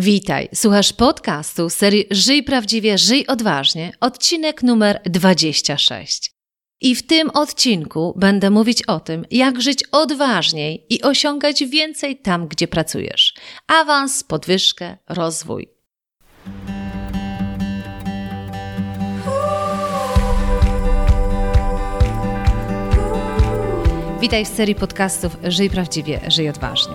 Witaj, słuchasz podcastu serii Żyj prawdziwie, żyj odważnie, odcinek numer 26. I w tym odcinku będę mówić o tym, jak żyć odważniej i osiągać więcej tam, gdzie pracujesz. Awans, podwyżkę, rozwój. Witaj w serii podcastów Żyj prawdziwie, żyj odważnie.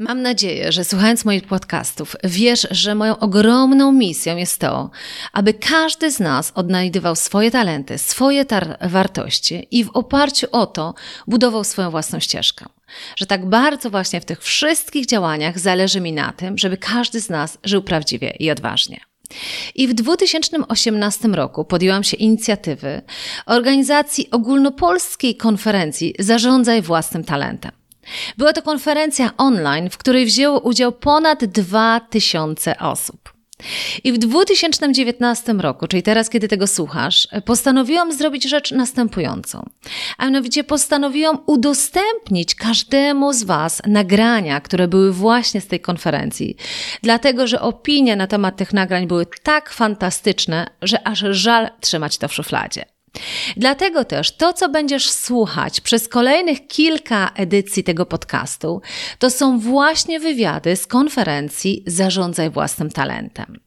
Mam nadzieję, że słuchając moich podcastów, wiesz, że moją ogromną misją jest to, aby każdy z nas odnajdywał swoje talenty, swoje wartości i w oparciu o to budował swoją własną ścieżkę. Że tak bardzo właśnie w tych wszystkich działaniach zależy mi na tym, żeby każdy z nas żył prawdziwie i odważnie. I w 2018 roku podjęłam się inicjatywy organizacji ogólnopolskiej konferencji Zarządzaj własnym talentem. Była to konferencja online, w której wzięło udział ponad 2000 osób. I w 2019 roku, czyli teraz, kiedy tego słuchasz, postanowiłam zrobić rzecz następującą. A mianowicie postanowiłam udostępnić każdemu z Was nagrania, które były właśnie z tej konferencji. Dlatego, że opinie na temat tych nagrań były tak fantastyczne, że aż żal trzymać to w szufladzie. Dlatego też to, co będziesz słuchać przez kolejnych kilka edycji tego podcastu, to są właśnie wywiady z konferencji Zarządzaj własnym talentem.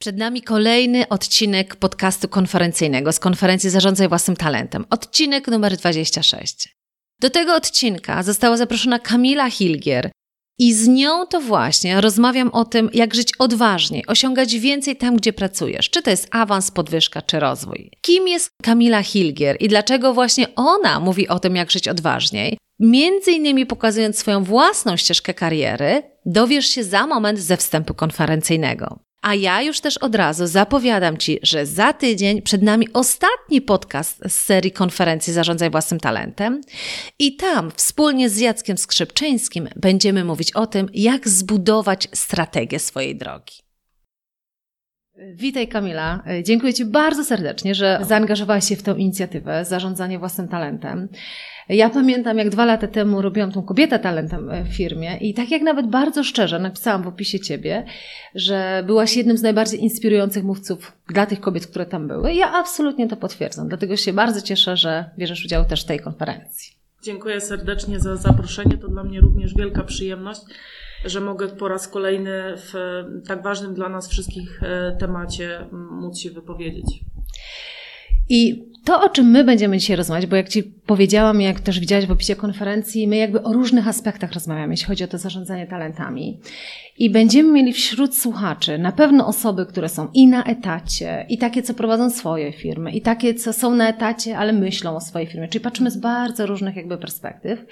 Przed nami kolejny odcinek podcastu konferencyjnego z konferencji Zarządzaj własnym talentem, odcinek numer 26. Do tego odcinka została zaproszona Kamila Hilgier, i z nią to właśnie rozmawiam o tym, jak żyć odważniej, osiągać więcej tam, gdzie pracujesz. Czy to jest awans, podwyżka, czy rozwój. Kim jest Kamila Hilgier i dlaczego właśnie ona mówi o tym, jak żyć odważniej? Między innymi pokazując swoją własną ścieżkę kariery, dowiesz się za moment ze wstępu konferencyjnego. A ja już też od razu zapowiadam Ci, że za tydzień przed nami ostatni podcast z serii konferencji Zarządzaj Własnym Talentem i tam wspólnie z Jackiem Skrzypczyńskim będziemy mówić o tym, jak zbudować strategię swojej drogi. Witaj Kamila. Dziękuję Ci bardzo serdecznie, że zaangażowałaś się w tę inicjatywę Zarządzanie Własnym Talentem. Ja pamiętam, jak dwa lata temu robiłam tą kobietę talentem w firmie i tak jak nawet bardzo szczerze napisałam w opisie Ciebie, że byłaś jednym z najbardziej inspirujących mówców dla tych kobiet, które tam były. Ja absolutnie to potwierdzam, dlatego się bardzo cieszę, że bierzesz udział też w tej konferencji. Dziękuję serdecznie za zaproszenie. To dla mnie również wielka przyjemność, że mogę po raz kolejny w tak ważnym dla nas wszystkich e, temacie móc się wypowiedzieć. I to, o czym my będziemy dzisiaj rozmawiać, bo jak Ci powiedziałam, jak też widziałaś w opisie konferencji, my jakby o różnych aspektach rozmawiamy, jeśli chodzi o to zarządzanie talentami. I będziemy mieli wśród słuchaczy na pewno osoby, które są i na etacie, i takie, co prowadzą swoje firmy, i takie, co są na etacie, ale myślą o swojej firmie. Czyli patrzymy z bardzo różnych jakby perspektyw.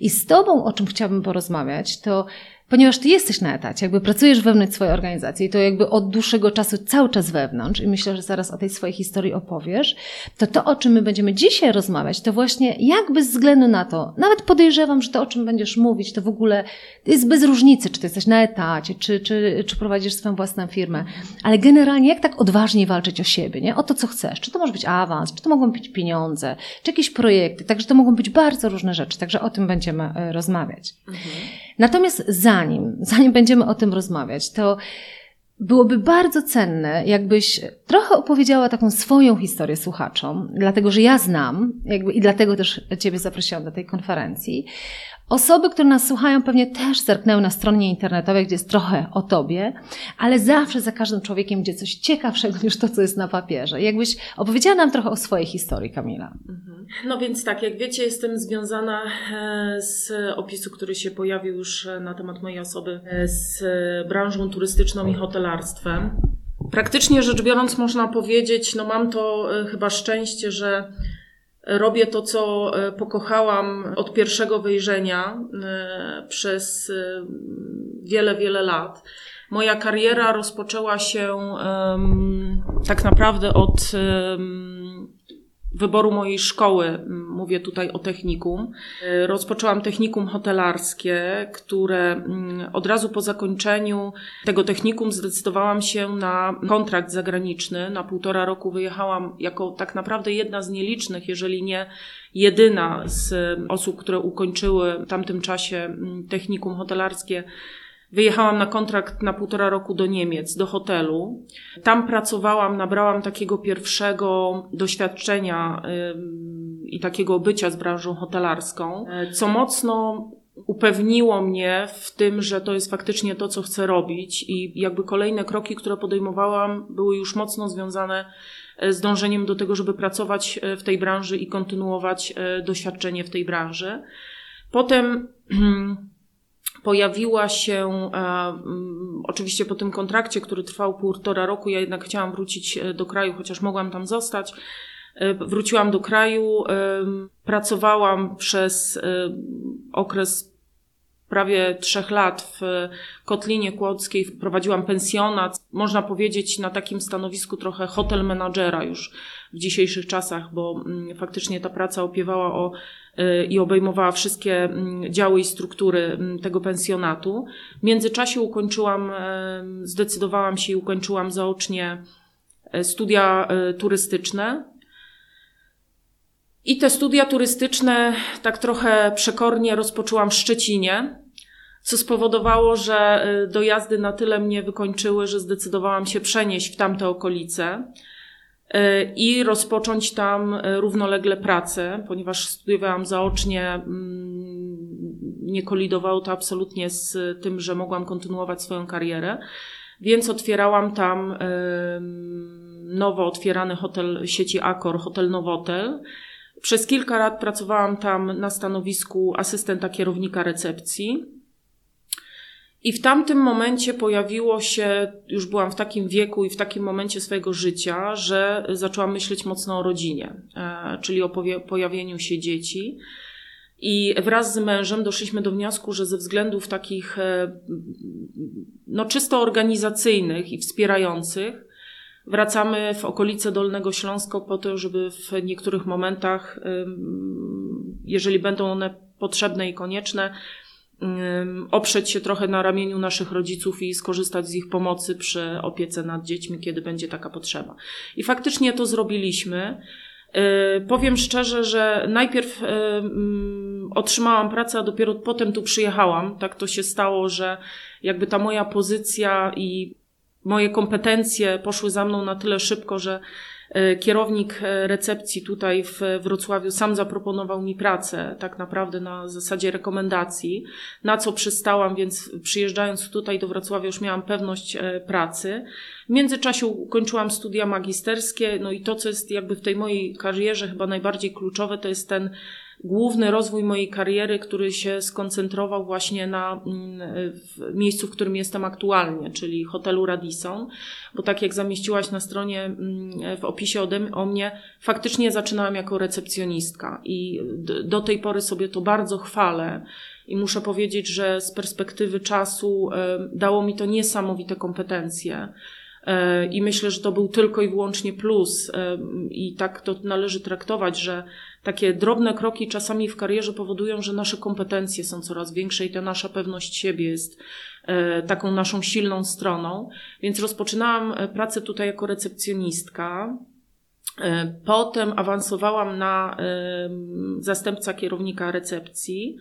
I z Tobą, o czym chciałabym porozmawiać, to ponieważ ty jesteś na etacie, jakby pracujesz wewnątrz swojej organizacji i to jakby od dłuższego czasu cały czas wewnątrz i myślę, że zaraz o tej swojej historii opowiesz, to to, o czym my będziemy dzisiaj rozmawiać, to właśnie jak bez względu na to, nawet podejrzewam, że to, o czym będziesz mówić, to w ogóle jest bez różnicy, czy ty jesteś na etacie, czy, czy, czy prowadzisz swoją własną firmę, ale generalnie jak tak odważnie walczyć o siebie, nie? O to, co chcesz. Czy to może być awans, czy to mogą być pieniądze, czy jakieś projekty, także to mogą być bardzo różne rzeczy, także o tym będziemy e, rozmawiać. Mhm. Natomiast zanim, zanim będziemy o tym rozmawiać, to byłoby bardzo cenne, jakbyś trochę opowiedziała taką swoją historię słuchaczom, dlatego że ja znam, jakby i dlatego też Ciebie zaprosiłam do tej konferencji. Osoby, które nas słuchają, pewnie też zerknęły na stronie internetowej, gdzie jest trochę o Tobie, ale zawsze za każdym człowiekiem gdzie coś ciekawszego niż to, co jest na papierze. Jakbyś opowiedziała nam trochę o swojej historii, Kamila. Mhm. No więc tak, jak wiecie, jestem związana e, z opisu, który się pojawił już na temat mojej osoby, e, z branżą turystyczną i hotelarstwem. Praktycznie rzecz biorąc, można powiedzieć, no mam to e, chyba szczęście, że robię to, co pokochałam od pierwszego wejrzenia przez wiele, wiele lat. Moja kariera rozpoczęła się tak naprawdę od wyboru mojej szkoły. Mówię tutaj o technikum. Rozpoczęłam technikum hotelarskie, które od razu po zakończeniu tego technikum zdecydowałam się na kontrakt zagraniczny. Na półtora roku wyjechałam jako tak naprawdę jedna z nielicznych, jeżeli nie jedyna z osób, które ukończyły w tamtym czasie technikum hotelarskie Wyjechałam na kontrakt na półtora roku do Niemiec, do hotelu. Tam pracowałam, nabrałam takiego pierwszego doświadczenia i takiego bycia z branżą hotelarską, co mocno upewniło mnie w tym, że to jest faktycznie to, co chcę robić i jakby kolejne kroki, które podejmowałam, były już mocno związane e, z dążeniem do tego, żeby pracować e, w tej branży i kontynuować e, doświadczenie w tej branży. Potem pojawiła się, e, mm, oczywiście po tym kontrakcie, który trwał półtora roku, ja jednak chciałam wrócić e, do kraju, chociaż mogłam tam zostać. E, wróciłam do kraju, pracowałam przez okres prawie trzech lat w Kotlinie Kłodzkiej, prowadziłam pensjonat, można powiedzieć na takim stanowisku trochę hotel menadżera już w dzisiejszych czasach, bo mm, faktycznie ta praca opiewała o Y, i obejmowała wszystkie mm, działy i struktury mm, tego pensjonatu. W międzyczasie ukończyłam, zdecydowałam się i ukończyłam zaocznie e, studia e, turystyczne. I te studia turystyczne tak trochę przekornie rozpoczęłam w Szczecinie, co spowodowało, że e, dojazdy na tyle mnie wykończyły, że zdecydowałam się przenieść w tamte okolice. E, i rozpocząć tam e, równolegle pracę, ponieważ studiowałam zaocznie, mm, nie kolidowało to absolutnie z tym, że mogłam kontynuować swoją karierę, więc otwierałam tam nowo otwierany hotel sieci Accor, hotel Nowotel. Przez kilka lat pracowałam tam na stanowisku asystenta kierownika recepcji. I w tamtym momencie pojawiło się, już byłam w takim wieku i w takim momencie swojego życia, że zaczęłam myśleć mocno o rodzinie, e, czyli o pojawieniu się dzieci. I wraz z mężem doszliśmy do wniosku, że ze względów takich e, no, czysto organizacyjnych i wspierających, wracamy w okolice Dolnego Śląska po to, żeby w niektórych momentach, jeżeli będą one potrzebne i konieczne, oprzeć się trochę na ramieniu naszych rodziców i skorzystać z ich pomocy przy opiece nad dziećmi, kiedy będzie taka potrzeba. I faktycznie to zrobiliśmy. E, powiem szczerze, że najpierw otrzymałam pracę, a dopiero potem tu przyjechałam. Tak to się stało, że jakby ta moja pozycja i moje kompetencje poszły za mną na tyle szybko, że E, kierownik e, recepcji tutaj w Wrocławiu sam zaproponował mi pracę, tak naprawdę na zasadzie rekomendacji, na co przystałam, więc przyjeżdżając tutaj do Wrocławia już miałam pewność e, pracy. W międzyczasie ukończyłam studia magisterskie, no i to, co jest jakby w tej mojej karierze chyba najbardziej kluczowe, to jest ten główny rozwój mojej kariery, który się skoncentrował właśnie na mm, miejscu, w którym jestem aktualnie, czyli hotelu Radisson, bo tak jak zamieściłaś na stronie mm, w opisie ode, o mnie, faktycznie zaczynałam jako recepcjonistka i do tej pory sobie to bardzo chwalę. I muszę powiedzieć, że z perspektywy czasu dało mi to niesamowite kompetencje. E, I myślę, że to był tylko i wyłącznie plus. I tak to należy traktować, że takie drobne kroki czasami w karierze powodują, że nasze kompetencje są coraz większe i ta nasza pewność siebie jest e, taką naszą silną stroną. Więc rozpoczynałam e, pracę tutaj jako recepcjonistka. Potem awansowałam na zastępca kierownika recepcji.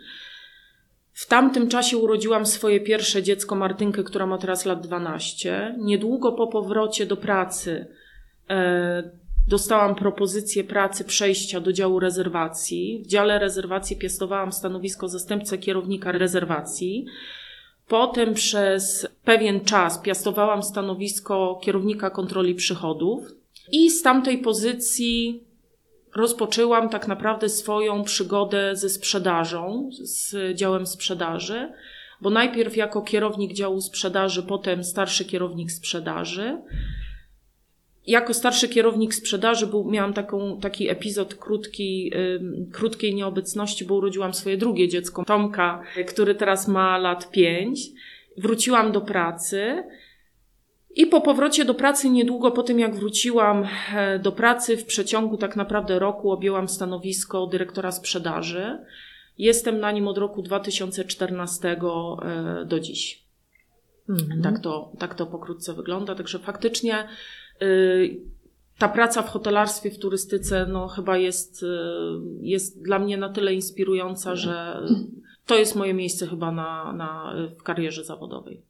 W tamtym czasie urodziłam swoje pierwsze dziecko, Martynkę, która ma teraz lat 12. Niedługo po powrocie do pracy e, dostałam propozycję pracy przejścia do działu rezerwacji. W dziale rezerwacji piastowałam stanowisko zastępcę kierownika rezerwacji. Potem przez pewien czas piastowałam stanowisko kierownika kontroli przychodów i z tamtej pozycji rozpoczęłam tak naprawdę swoją przygodę ze sprzedażą, z działem sprzedaży, bo najpierw jako kierownik działu sprzedaży, potem starszy kierownik sprzedaży. Jako starszy kierownik sprzedaży był, miałam taką, taki epizod krótki, krótkiej nieobecności, bo urodziłam swoje drugie dziecko, Tomka, który teraz ma lat pięć. Wróciłam do pracy i po powrocie do pracy, niedługo po tym jak wróciłam e, do pracy, w przeciągu tak naprawdę roku objęłam stanowisko dyrektora sprzedaży. Jestem na nim od roku 2014 e, do dziś. Mhm. Tak, to, tak to pokrótce wygląda. Także faktycznie y, ta praca w hotelarstwie, w turystyce, no chyba jest, jest dla mnie na tyle inspirująca, że to jest moje miejsce chyba na, na, w karierze zawodowej.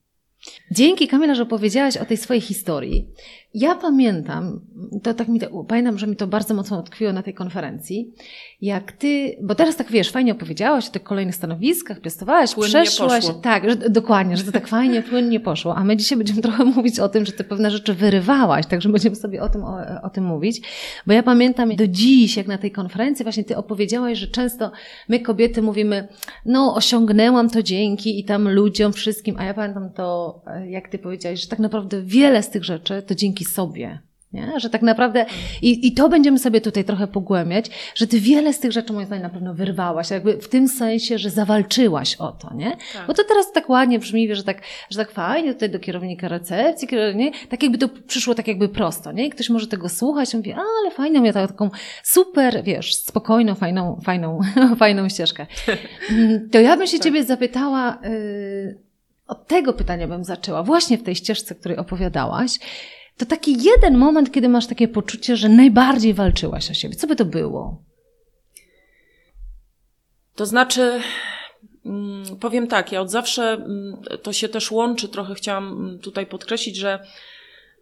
Dzięki Kamila, że opowiedziałaś o tej swojej historii. Ja pamiętam, to tak mi to, pamiętam, że mi to bardzo mocno utkwiło na tej konferencji, jak ty, bo teraz tak wiesz, fajnie opowiedziałaś o tych kolejnych stanowiskach, piastowałaś, płynnie przeszłaś. Poszło. Tak, że, dokładnie, że to tak fajnie, płynnie poszło. A my dzisiaj będziemy trochę mówić o tym, że ty pewne rzeczy wyrywałaś, także będziemy sobie o tym, o, o tym mówić. Bo ja pamiętam do dziś, jak na tej konferencji właśnie ty opowiedziałaś, że często my kobiety mówimy, no osiągnęłam to dzięki i tam ludziom, wszystkim, a ja pamiętam to, jak ty powiedziałaś, że tak naprawdę wiele z tych rzeczy to dzięki sobie. Nie? Że tak naprawdę, i, i to będziemy sobie tutaj trochę pogłębiać, że ty wiele z tych rzeczy, moim zdaniem, na pewno wyrwałaś, jakby w tym sensie, że zawalczyłaś o to, nie? Tak. Bo to teraz tak ładnie brzmi, że tak, że tak fajnie tutaj do kierownika recepcji, nie? Tak jakby to przyszło tak jakby prosto, nie? I ktoś może tego słuchać i mówi, a, ale fajną, ja taką super, wiesz, spokojną, fajną, fajną, fajną ścieżkę. To ja bym się tak. ciebie zapytała, yy, od tego pytania bym zaczęła, właśnie w tej ścieżce, której opowiadałaś to taki jeden moment, kiedy masz takie poczucie, że najbardziej walczyłaś o siebie. Co by to było? To znaczy, mm, powiem tak, ja od zawsze mm, to się też łączy, trochę chciałam mm, tutaj podkreślić, że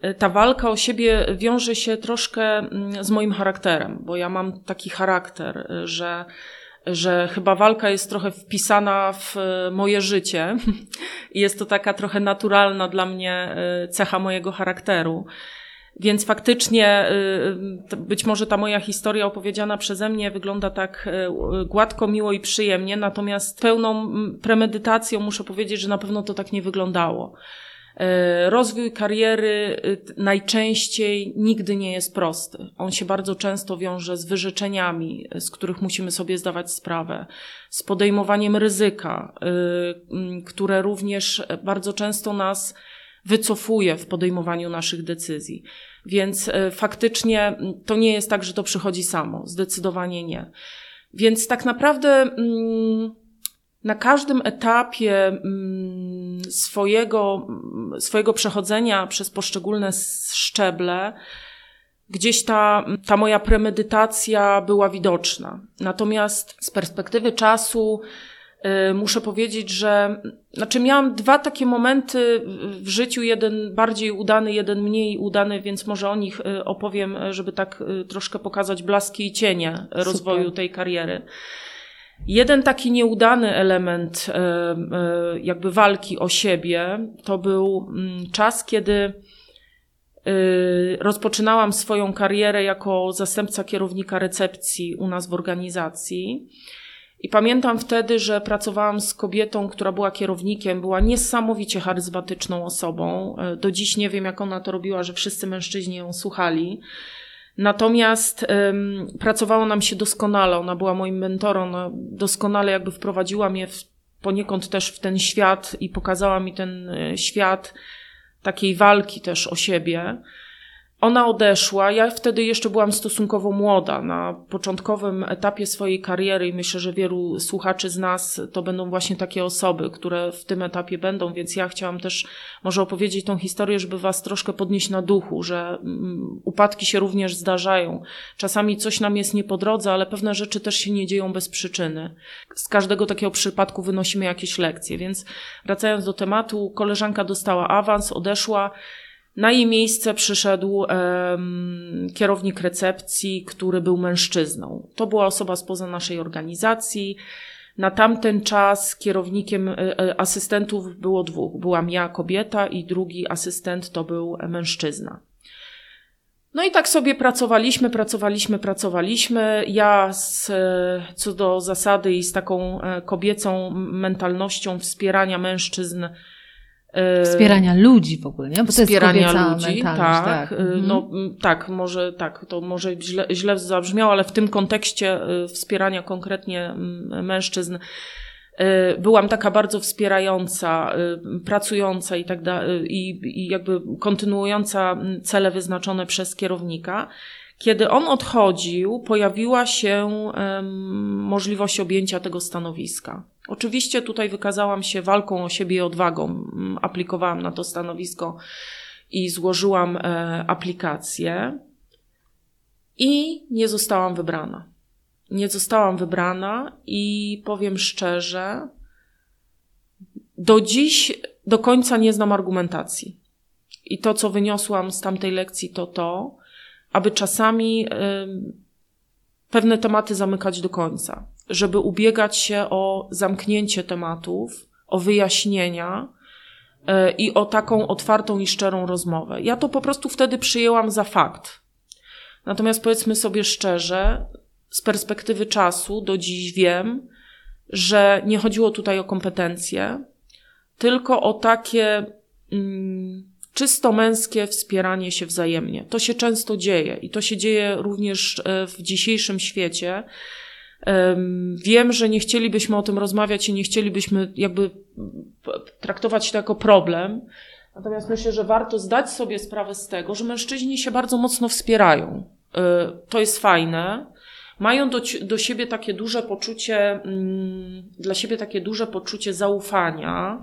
e, ta walka o siebie wiąże się troszkę z moim charakterem, bo ja mam taki charakter, e, że że chyba walka jest trochę wpisana w e, moje życie jest to taka trochę naturalna dla mnie e, cecha mojego charakteru. Więc faktycznie e, być może ta moja historia opowiedziana przeze mnie wygląda tak gładko, miło i przyjemnie, natomiast pełną premedytacją muszę powiedzieć, że na pewno to tak nie wyglądało. E, rozwój kariery e, najczęściej nigdy nie jest prosty. On się bardzo często wiąże z wyrzeczeniami, z których musimy sobie zdawać sprawę, z podejmowaniem ryzyka, e, które również bardzo często nas wycofuje w podejmowaniu naszych decyzji. Więc faktycznie to nie jest tak, że to przychodzi samo. Zdecydowanie nie. Więc tak naprawdę. Mm, na każdym etapie mm, swojego, swojego przechodzenia przez poszczególne szczeble, gdzieś ta, ta moja premedytacja była widoczna. Natomiast z perspektywy czasu y, muszę powiedzieć, że znaczy miałam dwa takie momenty w życiu, jeden bardziej udany, jeden mniej udany, więc może o nich y, opowiem, żeby tak y, troszkę pokazać blaski i cienie Super. rozwoju tej kariery. Jeden taki nieudany element e, e, jakby walki o siebie to był mm, czas, kiedy e, rozpoczynałam swoją karierę jako zastępca kierownika recepcji u nas w organizacji. I pamiętam wtedy, że pracowałam z kobietą, która była kierownikiem, była niesamowicie charyzmatyczną osobą. Do dziś nie wiem, jak ona to robiła, że wszyscy mężczyźni ją słuchali. Natomiast um, pracowało nam się doskonale. Ona była moim mentorem, ona doskonale jakby wprowadziła mnie w, poniekąd też w ten świat i pokazała mi ten e, świat takiej walki też o siebie. Ona odeszła. Ja wtedy jeszcze byłam stosunkowo młoda, na początkowym etapie swojej kariery i myślę, że wielu słuchaczy z nas to będą właśnie takie osoby, które w tym etapie będą, więc ja chciałam też może opowiedzieć tą historię, żeby was troszkę podnieść na duchu, że mm, upadki się również zdarzają. Czasami coś nam jest nie po drodze, ale pewne rzeczy też się nie dzieją bez przyczyny. Z każdego takiego przypadku wynosimy jakieś lekcje, więc wracając do tematu, koleżanka dostała awans, odeszła na jej miejsce przyszedł um, kierownik recepcji, który był mężczyzną. To była osoba spoza naszej organizacji. Na tamten czas kierownikiem e, e, asystentów było dwóch. Byłam ja, kobieta, i drugi asystent to był mężczyzna. No i tak sobie pracowaliśmy, pracowaliśmy, pracowaliśmy. Ja z, co do zasady i z taką e, kobiecą mentalnością wspierania mężczyzn. E, wspierania ludzi w ogóle, nie? Bo wspierania ludzi, tak. tak. E, mhm. No tak, może tak, to może źle, źle zabrzmiało, ale w tym kontekście wspierania konkretnie mężczyzn Y, byłam taka bardzo wspierająca, y, pracująca i tak dalej, i jakby kontynuująca cele wyznaczone przez kierownika. Kiedy on odchodził, pojawiła się możliwość objęcia tego stanowiska. Oczywiście tutaj wykazałam się walką o siebie i odwagą. Aplikowałam na to stanowisko i złożyłam e, aplikację i nie zostałam wybrana nie zostałam wybrana i powiem szczerze, do dziś do końca nie znam argumentacji. I to, co wyniosłam z tamtej lekcji, to to, aby czasami y, pewne tematy zamykać do końca, żeby ubiegać się o zamknięcie tematów, o wyjaśnienia y, i o taką otwartą i szczerą rozmowę. Ja to po prostu wtedy przyjęłam za fakt. Natomiast powiedzmy sobie szczerze, z perspektywy czasu do dziś wiem, że nie chodziło tutaj o kompetencje, tylko o takie mm, czysto męskie wspieranie się wzajemnie. To się często dzieje i to się dzieje również e, w dzisiejszym świecie. Wiem, że nie chcielibyśmy o tym rozmawiać i nie chcielibyśmy jakby traktować to jako problem. Natomiast myślę, że warto zdać sobie sprawę z tego, że mężczyźni się bardzo mocno wspierają. E, to jest fajne mają do, do siebie takie duże poczucie, mm, dla siebie takie duże poczucie zaufania,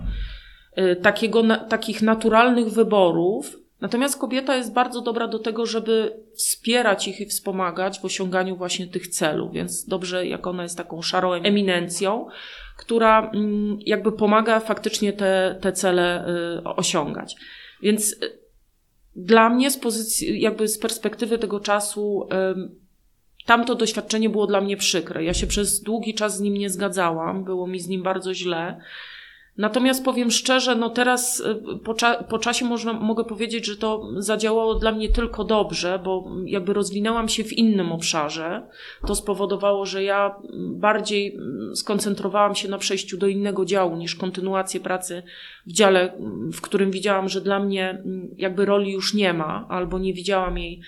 takiego, na, takich naturalnych wyborów. Natomiast kobieta jest bardzo dobra do tego, żeby wspierać ich i wspomagać w osiąganiu właśnie tych celów, więc dobrze, jak ona jest taką szarą eminencją, która mm, jakby pomaga faktycznie te, te cele y, osiągać. Więc y, dla mnie z pozycji, jakby z perspektywy tego czasu, Tamto doświadczenie było dla mnie przykre. Ja się przez długi czas z nim nie zgadzałam, było mi z nim bardzo źle. Natomiast powiem szczerze, no teraz y, po, cza po czasie można, mogę powiedzieć, że to zadziałało dla mnie tylko dobrze, bo jakby rozwinęłam się w innym obszarze. To spowodowało, że ja bardziej mm, skoncentrowałam się na przejściu do innego działu niż kontynuację pracy w dziale, w którym widziałam, że dla mnie mm, jakby roli już nie ma, albo nie widziałam jej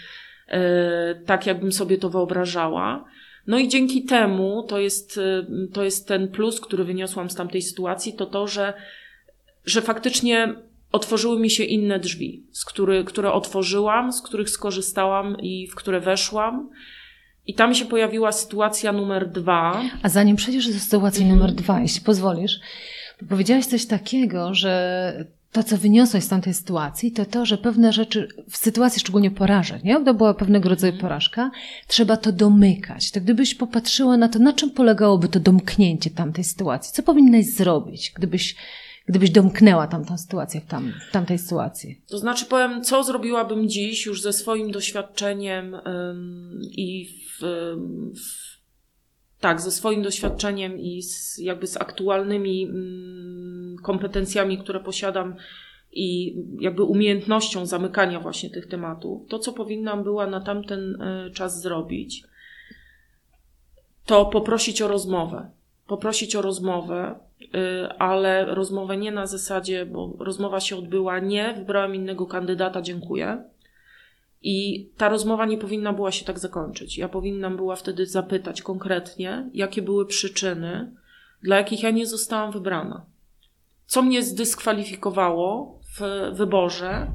E, tak, jakbym sobie to wyobrażała. No i dzięki temu, to jest, e, to jest ten plus, który wyniosłam z tamtej sytuacji, to to, że, że faktycznie otworzyły mi się inne drzwi, z który, które otworzyłam, z których skorzystałam i w które weszłam. I tam się pojawiła sytuacja numer dwa. A zanim przejdziesz do sytuacji mhm. numer dwa, jeśli pozwolisz, powiedziałaś coś takiego, że to, co wyniosłeś z tamtej sytuacji, to to, że pewne rzeczy w sytuacji szczególnie porażek, nie? To była pewnego rodzaju mhm. porażka, trzeba to domykać. To gdybyś popatrzyła na to, na czym polegałoby to domknięcie tamtej sytuacji? Co powinnaś zrobić, gdybyś, gdybyś domknęła tamtą sytuację w, tam, tamtej sytuacji? To znaczy powiem, co zrobiłabym dziś już ze swoim doświadczeniem ym, i w, w tak, ze swoim doświadczeniem i z, jakby z aktualnymi mm, kompetencjami, które posiadam i jakby umiejętnością zamykania właśnie tych tematów, to co powinnam była na tamten e, czas zrobić, to poprosić o rozmowę. Poprosić o rozmowę, e, ale rozmowę nie na zasadzie, bo rozmowa się odbyła, nie, wybrałem innego kandydata, dziękuję i ta rozmowa nie powinna była się tak zakończyć. Ja powinnam była wtedy zapytać konkretnie, jakie były przyczyny, dla jakich ja nie zostałam wybrana. Co mnie zdyskwalifikowało w wyborze,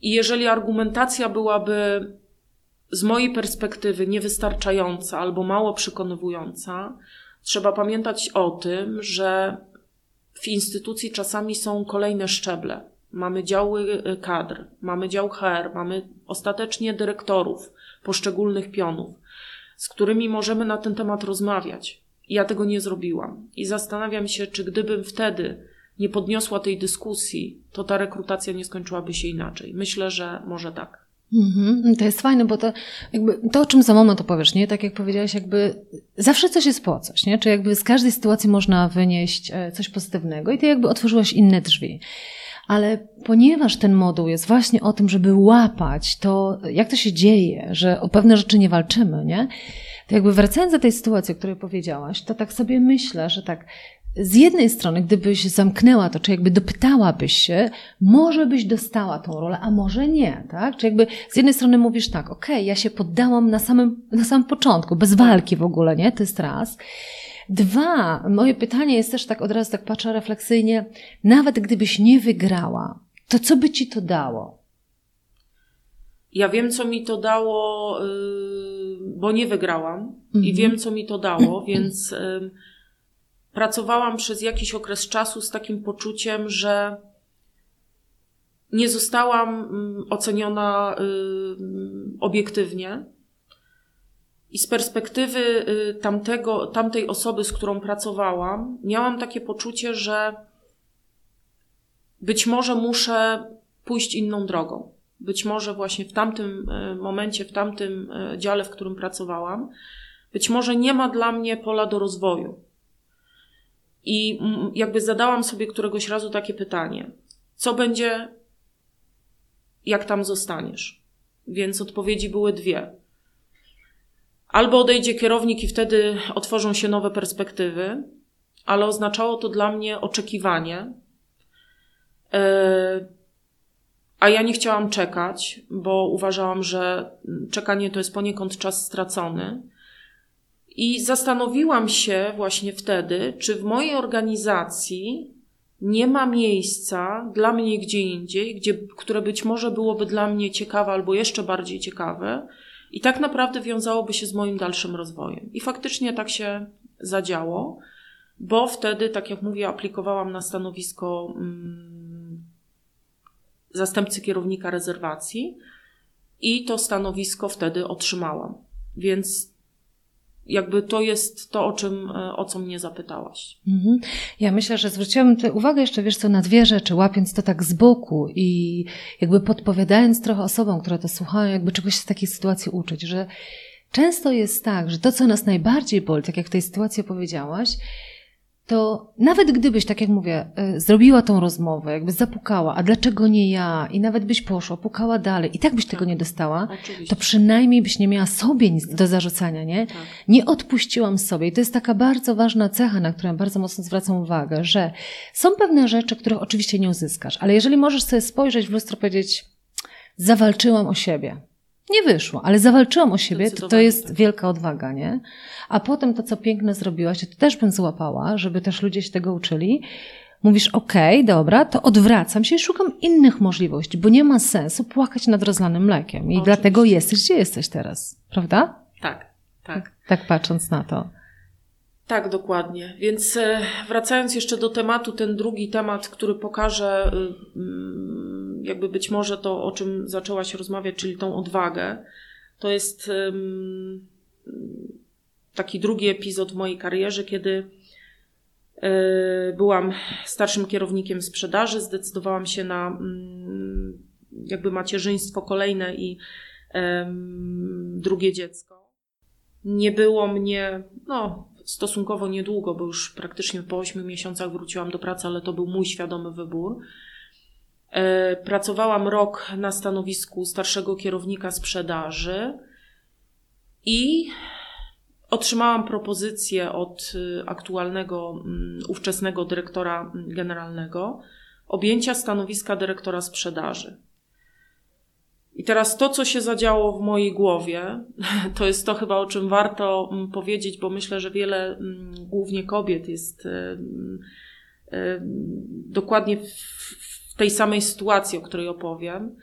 i jeżeli argumentacja byłaby z mojej perspektywy niewystarczająca albo mało przekonywująca, trzeba pamiętać o tym, że w instytucji czasami są kolejne szczeble. Mamy działy y, kadr, mamy dział HR, mamy ostatecznie dyrektorów poszczególnych pionów, z którymi możemy na ten temat rozmawiać. Ja tego nie zrobiłam. I zastanawiam się, czy gdybym wtedy nie podniosła tej dyskusji, to ta rekrutacja nie skończyłaby się inaczej. Myślę, że może tak. Mm-hmm. To jest fajne, bo to, jakby, to, o czym za moment opowiesz, nie? Tak jak powiedziałaś, jakby zawsze coś jest po coś, nie? Czy jakby z każdej sytuacji można wynieść e, coś pozytywnego i ty jakby otworzyłaś inne drzwi. Ale ponieważ ten moduł jest właśnie o tym, żeby łapać to, jak to się dzieje, że o pewne rzeczy nie walczymy, nie? To jakby wracając do tej sytuacji, o której powiedziałaś, to tak sobie myślę, że tak, z jednej strony, gdybyś zamknęła to, czy jakby dopytałabyś się, może byś dostała tą rolę, a może nie, tak? Czy jakby z jednej strony mówisz tak, okej, okay, ja się poddałam na samym, na samym początku, bez walki w ogóle, nie? To jest raz. Dwa, moje pytanie jest też tak, od razu tak patrzę refleksyjnie, nawet gdybyś nie wygrała, to co by ci to dało? Ja wiem, co mi to dało, y, bo nie wygrałam mhm. i wiem, co mi to dało, więc pracowałam przez jakiś okres czasu z takim poczuciem, że nie zostałam oceniona obiektywnie. I z perspektywy y, tamtego, tamtej osoby, z którą pracowałam, miałam takie poczucie, że być może muszę pójść inną drogą. Być może właśnie w tamtym y, momencie, w tamtym dziale, w którym pracowałam, być może nie ma dla mnie pola do rozwoju. I jakby zadałam sobie któregoś razu takie pytanie: co będzie, jak tam zostaniesz? Więc odpowiedzi były dwie. Albo odejdzie kierownik i wtedy otworzą się nowe perspektywy, ale oznaczało to dla mnie oczekiwanie. E, a ja nie chciałam czekać, bo uważałam, że czekanie to jest poniekąd czas stracony. I zastanowiłam się właśnie wtedy, czy w mojej organizacji nie ma miejsca dla mnie gdzie indziej, gdzie, które być może byłoby dla mnie ciekawe albo jeszcze bardziej ciekawe i tak naprawdę wiązałoby się z moim dalszym rozwojem. I faktycznie tak się zadziało, bo wtedy, tak jak mówię, aplikowałam na stanowisko mm, zastępcy kierownika rezerwacji i to stanowisko wtedy otrzymałam. Więc jakby to jest to, o czym, e, o co mnie zapytałaś. Mhm. Ja myślę, że zwróciłam uwagę jeszcze, wiesz co, na dwie rzeczy, łapiąc to tak z boku i jakby podpowiadając trochę osobom, które to słuchają, jakby czegoś z takiej sytuacji uczyć, że często jest tak, że to, co nas najbardziej boli, tak jak w tej sytuacji powiedziałaś, to nawet gdybyś, tak jak mówię, y, zrobiła tą rozmowę, jakby zapukała, a dlaczego nie ja, i nawet byś poszła, pukała dalej, i tak byś tego tak. nie dostała, Oczywiście. to przynajmniej byś nie miała sobie nic do zarzucania, nie? Tak. Nie odpuściłam sobie. I to jest taka bardzo ważna cecha, na którą bardzo mocno zwracam uwagę, że są pewne rzeczy, których oczywiście nie uzyskasz, ale jeżeli możesz sobie spojrzeć w lustro i powiedzieć, zawalczyłam o siebie, nie wyszło, ale zawalczyłam o siebie, to, to jest tak. wielka odwaga, nie? A potem to, co piękne zrobiłaś, to też bym złapała, żeby też ludzie się tego uczyli. Mówisz, okej, okay, dobra, to odwracam się i szukam innych możliwości, bo nie ma sensu płakać nad rozlanym mlekiem. I Oczywiście. dlatego jesteś, gdzie jesteś teraz, prawda? Tak, tak. Tak patrząc na to. Tak, dokładnie. Więc e, wracając jeszcze do tematu, ten drugi temat, który pokaże mm, jakby być może to, o czym zaczęłaś rozmawiać, czyli tą odwagę, to jest taki drugi epizod w mojej karierze, kiedy e, byłam starszym kierownikiem sprzedaży, zdecydowałam się na mm, jakby macierzyństwo kolejne i drugie dziecko. Nie było mnie, no, stosunkowo niedługo, bo już praktycznie po 8 miesiącach wróciłam do pracy, ale to był mój świadomy wybór. E, pracowałam rok na stanowisku starszego kierownika sprzedaży i otrzymałam propozycję od y, aktualnego, mm, ówczesnego dyrektora generalnego objęcia stanowiska dyrektora sprzedaży. I teraz to, co się zadziało w mojej głowie, to jest to chyba, o czym warto mm, powiedzieć, bo myślę, że wiele mm, głównie kobiet jest dokładnie w tej samej sytuacji, o której opowiem.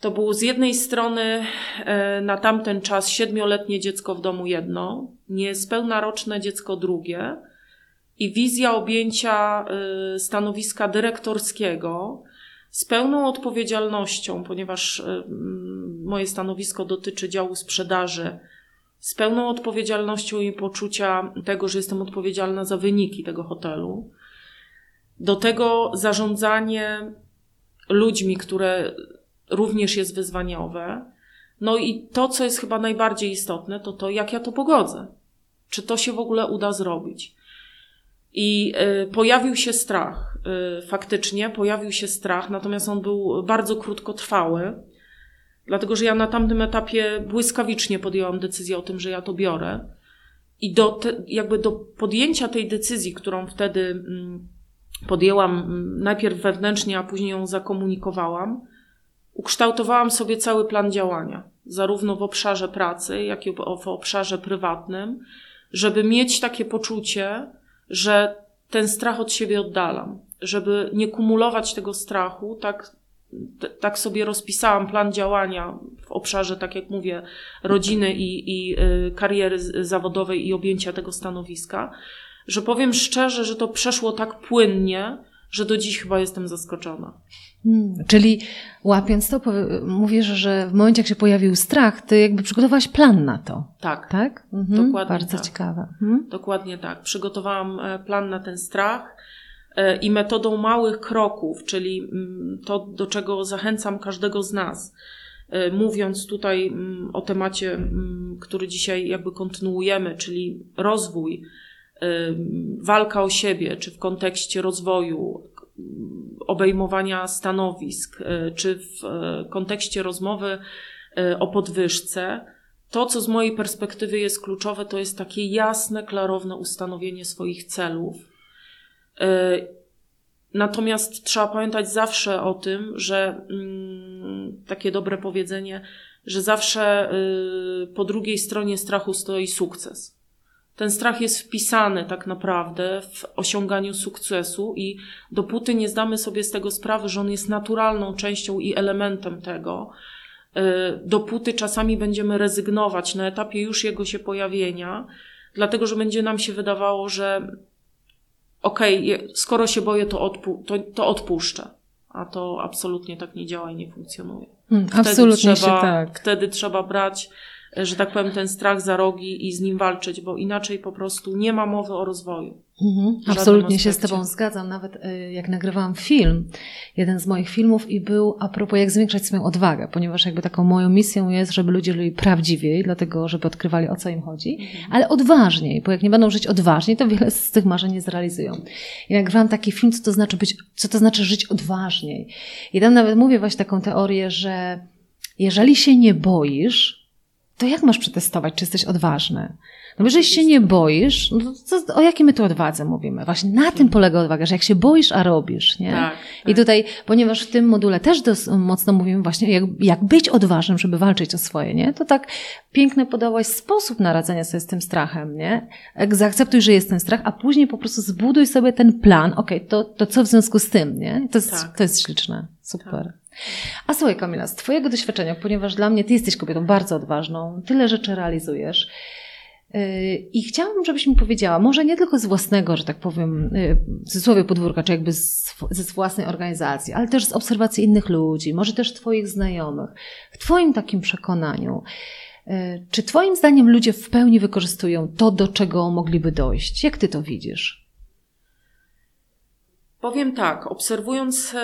To było z jednej strony e, na tamten czas siedmioletnie dziecko w domu jedno, niespełna roczne dziecko drugie i wizja objęcia y, stanowiska dyrektorskiego z pełną odpowiedzialnością, ponieważ y, moje stanowisko dotyczy działu sprzedaży, z pełną odpowiedzialnością i poczucia tego, że jestem odpowiedzialna za wyniki tego hotelu. Do tego zarządzanie ludźmi, które również jest wyzwaniowe. No i to, co jest chyba najbardziej istotne, to to, jak ja to pogodzę. Czy to się w ogóle uda zrobić. I y, pojawił się strach. Faktycznie pojawił się strach, natomiast on był bardzo krótkotrwały, dlatego że ja na tamtym etapie błyskawicznie podjęłam decyzję o tym, że ja to biorę. I do te, jakby do podjęcia tej decyzji, którą wtedy mm, podjęłam mm, najpierw wewnętrznie, a później ją zakomunikowałam, ukształtowałam sobie cały plan działania, zarówno w obszarze pracy, jak i w obszarze prywatnym, żeby mieć takie poczucie, że ten strach od siebie oddalam, żeby nie kumulować tego strachu, tak, tak sobie rozpisałam plan działania w obszarze, tak jak mówię, rodziny i, i y, kariery zawodowej i objęcia tego stanowiska, że powiem szczerze, że to przeszło tak płynnie, że do dziś chyba jestem zaskoczona. Hmm, czyli łapiąc to, mówisz, że w momencie, jak się pojawił strach, ty jakby przygotowałaś plan na to. Tak. Tak? Mhm, Dokładnie Bardzo tak. ciekawe. Hmm? Dokładnie tak. Przygotowałam e, plan na ten strach i metodą małych kroków, czyli mm, to, do czego zachęcam każdego z nas, e, mówiąc tutaj mm, o temacie, mm, który dzisiaj jakby kontynuujemy, czyli rozwój, walka o siebie, czy w kontekście rozwoju, obejmowania stanowisk, czy w kontekście rozmowy o podwyżce, to, co z mojej perspektywy jest kluczowe, to jest takie jasne, klarowne ustanowienie swoich celów. Natomiast trzeba pamiętać zawsze o tym, że mm, takie dobre powiedzenie, że zawsze po drugiej stronie strachu stoi sukces. Ten strach jest wpisany tak naprawdę w osiąganiu sukcesu i dopóty nie zdamy sobie z tego sprawy, że on jest naturalną częścią i elementem tego, y, dopóty czasami będziemy rezygnować na etapie już jego się pojawienia, dlatego że będzie nam się wydawało, że okej, okay, skoro się boję, to, odpu to, to odpuszczę. A to absolutnie tak nie działa i nie funkcjonuje. Hmm, wtedy absolutnie trzeba, tak. Wtedy trzeba brać że tak powiem, ten strach za rogi i z nim walczyć, bo inaczej po prostu nie ma mowy o rozwoju. Mhm, absolutnie się z Tobą zgadzam. Nawet y, jak nagrywałam film, jeden z moich filmów i był a propos jak zwiększać swoją odwagę, ponieważ jakby taką moją misją jest, żeby ludzie żyli prawdziwiej, dlatego żeby odkrywali o co im chodzi, mhm. ale odważniej, bo jak nie będą żyć odważniej, to wiele z tych marzeń nie zrealizują. I nagrywałam taki film, co to znaczy być, co to znaczy żyć odważniej. I tam nawet mówię właśnie taką teorię, że jeżeli się nie boisz, to jak masz przetestować, czy jesteś odważny? No jeżeli się nie boisz, no to, o jakiej my tu odwadze mówimy? Właśnie na tym polega odwaga, że jak się boisz, a robisz, nie? Tak, tak. I tutaj, ponieważ w tym module też dos, mocno mówimy właśnie, jak, jak być odważnym, żeby walczyć o swoje, nie? To tak piękny podałaś sposób na radzenia sobie z tym strachem, nie? Zaakceptuj, że jest ten strach, a później po prostu zbuduj sobie ten plan, okej, okay, to, to co w związku z tym, nie? To jest, tak. to jest śliczne. Super. A słuchaj Kamila, z Twojego doświadczenia, ponieważ dla mnie Ty jesteś kobietą bardzo odważną, tyle rzeczy realizujesz, yy, i chciałabym, żebyś mi powiedziała, może nie tylko z własnego, że tak powiem, yy, w cudzysłowie podwórka, czy jakby z, ze własnej organizacji, ale też z obserwacji innych ludzi, może też Twoich znajomych, w Twoim takim przekonaniu, yy, czy Twoim zdaniem ludzie w pełni wykorzystują to, do czego mogliby dojść? Jak Ty to widzisz? Powiem tak, obserwując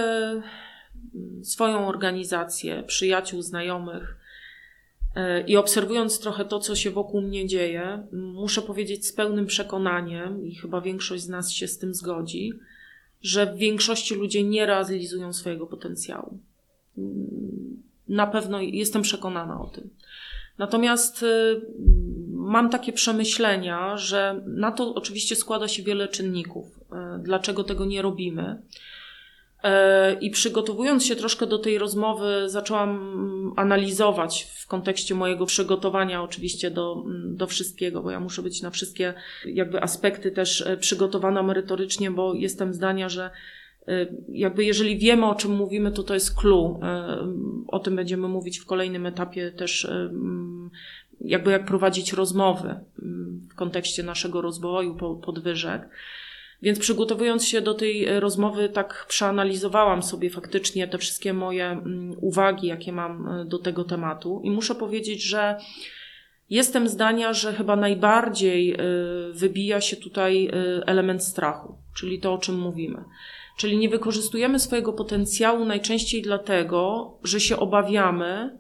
swoją organizację, przyjaciół, znajomych e, i obserwując trochę to, co się wokół mnie dzieje, muszę powiedzieć z pełnym przekonaniem, i chyba większość z nas się z tym zgodzi, że w większości ludzie nie realizują swojego potencjału. Na pewno jestem przekonana o tym. Natomiast e, mam takie przemyślenia, że na to oczywiście składa się wiele czynników. E, dlaczego tego nie robimy? E, I przygotowując się troszkę do tej rozmowy, zaczęłam analizować w kontekście mojego przygotowania, oczywiście do, do wszystkiego, bo ja muszę być na wszystkie jakby aspekty też e, przygotowana merytorycznie, bo jestem zdania, że e, jakby jeżeli wiemy, o czym mówimy, to to jest clue. O tym będziemy mówić w kolejnym etapie też, jakby jak prowadzić rozmowy w kontekście naszego rozwoju, podwyżek. Więc przygotowując się do tej e, rozmowy, tak przeanalizowałam sobie faktycznie te wszystkie moje mm, uwagi, jakie mam e, do tego tematu. I muszę powiedzieć, że jestem zdania, że chyba najbardziej e, wybija się tutaj element strachu, czyli to, o czym mówimy. Czyli nie wykorzystujemy swojego potencjału najczęściej dlatego, że się obawiamy,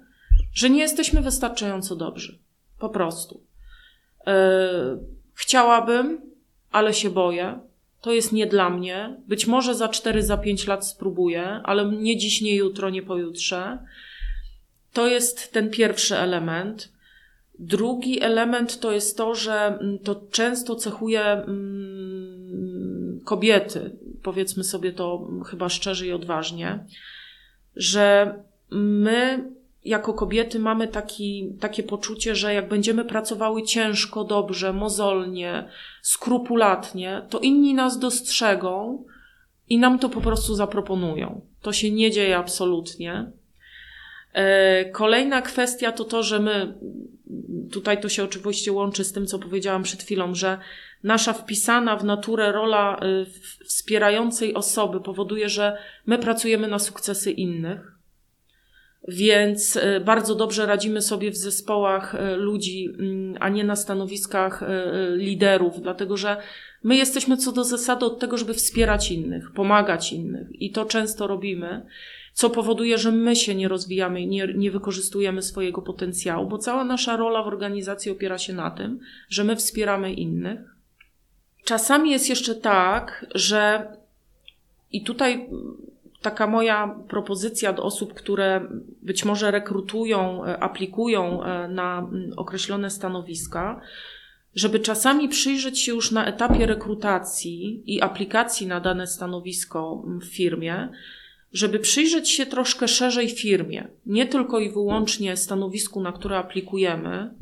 że nie jesteśmy wystarczająco dobrzy. Po prostu. Chciałabym, ale się boję to jest nie dla mnie. Być może za 4, za 5 lat spróbuję, ale nie dziś, nie jutro, nie pojutrze. To jest ten pierwszy element. Drugi element to jest to, że mm, to często cechuje mm, kobiety, powiedzmy sobie to chyba szczerze i odważnie, że my jako kobiety mamy taki, takie poczucie, że jak będziemy pracowały ciężko, dobrze, mozolnie, skrupulatnie, to inni nas dostrzegą i nam to po prostu zaproponują. To się nie dzieje absolutnie. E, kolejna kwestia to to, że my, tutaj to się oczywiście łączy z tym, co powiedziałam przed chwilą, że nasza wpisana w naturę rola e, wspierającej osoby powoduje, że my pracujemy na sukcesy innych więc e, bardzo dobrze radzimy sobie w zespołach e, ludzi, mm, a nie na stanowiskach e, liderów, dlatego że my jesteśmy co do zasady od tego, żeby wspierać innych, pomagać innych i to często robimy, co powoduje, że my się nie rozwijamy, nie, nie wykorzystujemy swojego potencjału, bo cała nasza rola w organizacji opiera się na tym, że my wspieramy innych. Czasami jest jeszcze tak, że i tutaj taka moja propozycja do osób, które być może rekrutują, e, aplikują e, na określone stanowiska, żeby czasami przyjrzeć się już na etapie rekrutacji i aplikacji na dane stanowisko w firmie, żeby przyjrzeć się troszkę szerzej firmie, nie tylko i wyłącznie stanowisku, na które aplikujemy,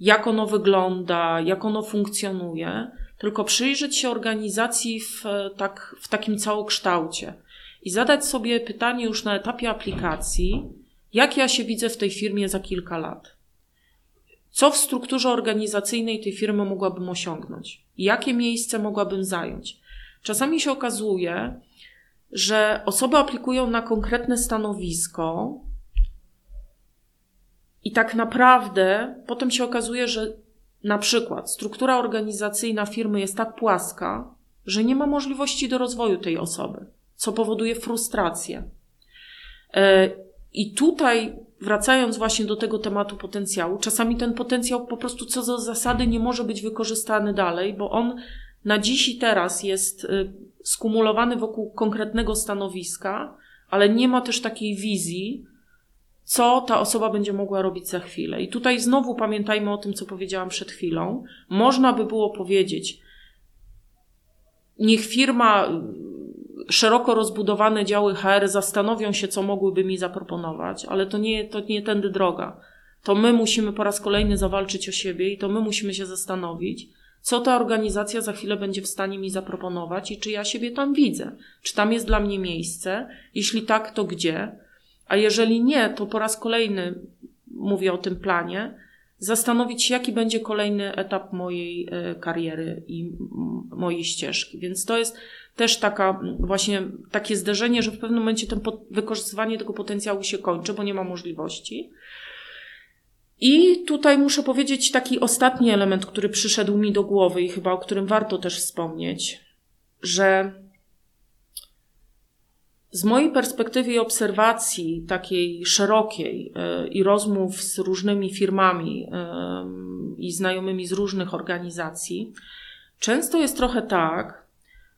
jak ono wygląda, jak ono funkcjonuje, tylko przyjrzeć się organizacji w, e, tak, w takim całokształcie i zadać sobie pytanie już na etapie aplikacji, jak ja się widzę w tej firmie za kilka lat. Co w strukturze organizacyjnej tej firmy mogłabym osiągnąć? Jakie miejsce mogłabym zająć? Czasami się okazuje, że osoby aplikują na konkretne stanowisko i tak naprawdę potem się okazuje, że na przykład struktura organizacyjna firmy jest tak płaska, że nie ma możliwości do rozwoju tej osoby co powoduje frustrację. E, I tutaj, wracając właśnie do tego tematu potencjału, czasami ten potencjał po prostu co do zasady nie może być wykorzystany dalej, bo on na dziś i teraz jest e, skumulowany wokół konkretnego stanowiska, ale nie ma też takiej wizji, co ta osoba będzie mogła robić za chwilę. I tutaj znowu pamiętajmy o tym, co powiedziałam przed chwilą. Można by było powiedzieć, niech firma szeroko rozbudowane działy HR zastanowią się, co mogłyby mi zaproponować, ale to nie, to nie tędy droga. To my musimy po raz kolejny zawalczyć o siebie i to my musimy się zastanowić, co ta organizacja za chwilę będzie w stanie mi zaproponować i czy ja siebie tam widzę. Czy tam jest dla mnie miejsce? Jeśli tak, to gdzie? A jeżeli nie, to po raz kolejny mówię o tym planie, zastanowić się, jaki będzie kolejny etap mojej e, kariery i mojej ścieżki. Więc to jest też taka właśnie takie zderzenie, że w pewnym momencie ten wykorzystywanie tego potencjału się kończy, bo nie ma możliwości. I tutaj muszę powiedzieć taki ostatni element, który przyszedł mi do głowy i chyba o którym warto też wspomnieć, że z mojej perspektywy i obserwacji takiej szerokiej yy, i rozmów z różnymi firmami i znajomymi z różnych organizacji, często jest trochę tak,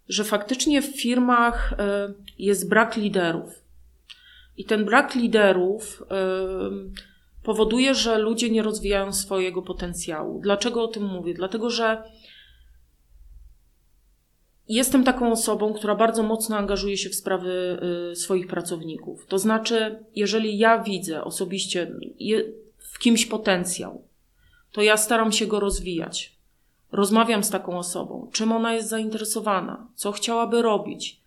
że faktycznie w firmach e, jest brak liderów. I ten brak liderów e, powoduje, że ludzie nie rozwijają swojego potencjału. Dlaczego o tym mówię? Dlatego, że jestem taką osobą, która bardzo mocno angażuje się w sprawy e, swoich pracowników. To znaczy, jeżeli ja widzę osobiście w kimś potencjał, to ja staram się go rozwijać rozmawiam z taką osobą, czym ona jest zainteresowana, co chciałaby robić,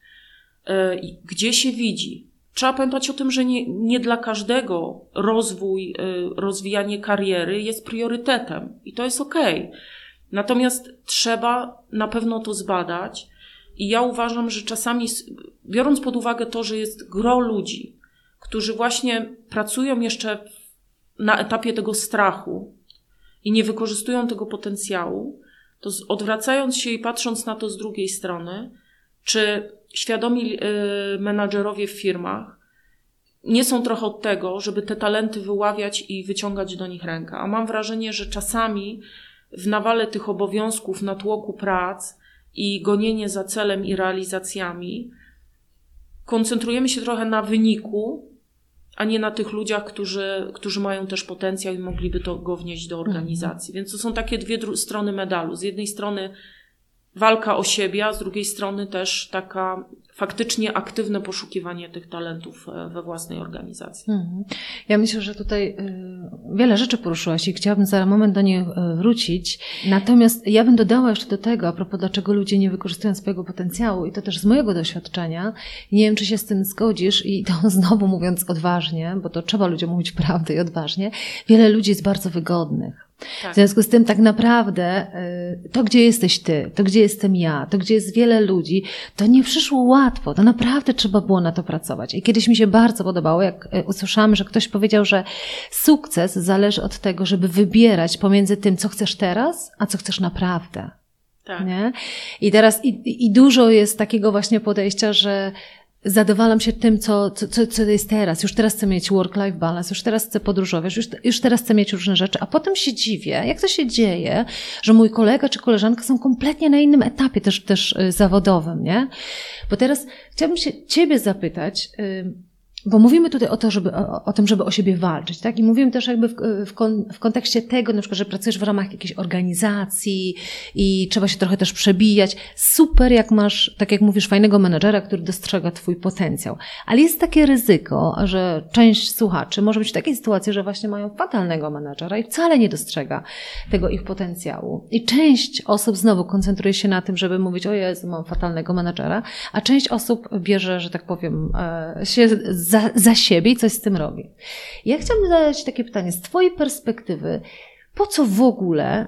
e, gdzie się widzi. Trzeba pamiętać o tym, że nie, nie dla każdego rozwój, e, rozwijanie kariery jest priorytetem. I to jest ok. Natomiast trzeba na pewno to zbadać. I ja uważam, że czasami, biorąc pod uwagę to, że jest gro ludzi, którzy właśnie pracują jeszcze na etapie tego strachu i nie wykorzystują tego potencjału, to odwracając się i patrząc na to z drugiej strony, czy świadomi y, menadżerowie w firmach nie są trochę od tego, żeby te talenty wyławiać i wyciągać do nich rękę. A mam wrażenie, że czasami w nawale tych obowiązków, natłoku prac i gonienie za celem i realizacjami, koncentrujemy się trochę na wyniku, a nie na tych ludziach, którzy, którzy mają też potencjał i mogliby to go wnieść do organizacji. Więc to są takie dwie strony medalu. Z jednej strony walka o siebie, a z drugiej strony też taka faktycznie aktywne poszukiwanie tych talentów e, we własnej organizacji. Mhm. Ja myślę, że tutaj y, wiele rzeczy poruszyłaś i chciałabym za moment do niej e, wrócić. Natomiast ja bym dodała jeszcze do tego, a propos dlaczego ludzie nie wykorzystują swojego potencjału i to też z mojego doświadczenia. Nie wiem, czy się z tym zgodzisz i to znowu mówiąc odważnie, bo to trzeba ludziom mówić prawdę i odważnie. Wiele ludzi jest bardzo wygodnych tak. W związku z tym tak naprawdę y, to, gdzie jesteś ty, to, gdzie jestem ja, to, gdzie jest wiele ludzi, to nie przyszło łatwo. To naprawdę trzeba było na to pracować. I kiedyś mi się bardzo podobało, jak y, usłyszałam, że ktoś powiedział, że sukces zależy od tego, żeby wybierać pomiędzy tym, co chcesz teraz, a co chcesz naprawdę. Tak. Nie? I teraz i, i dużo jest takiego właśnie podejścia, że zadowalam się tym, co, co, co jest teraz. Już teraz chcę mieć work-life balance, już teraz chcę podróżować, już, już teraz chcę mieć różne rzeczy, a potem się dziwię, jak to się dzieje, że mój kolega czy koleżanka są kompletnie na innym etapie też, też y, zawodowym, nie? Bo teraz chciałabym się ciebie zapytać, bo mówimy tutaj o, to, żeby, o, o, tym, żeby o siebie walczyć, tak? I mówimy też jakby w, w, kon, w, kontekście tego, na przykład, że pracujesz w ramach jakiejś organizacji i trzeba się trochę też przebijać. Super, jak masz, tak jak mówisz, fajnego menedżera, który dostrzega twój potencjał. Ale jest takie ryzyko, że część słuchaczy może być w takiej sytuacji, że właśnie mają fatalnego menedżera i wcale nie dostrzega tego ich potencjału. I część osób znowu koncentruje się na tym, żeby mówić, o Jezu, mam fatalnego menedżera, a część osób bierze, że tak powiem, e, się za za, za siebie i coś z tym robi. Ja chciałabym zadać takie pytanie, z Twojej perspektywy, po co w ogóle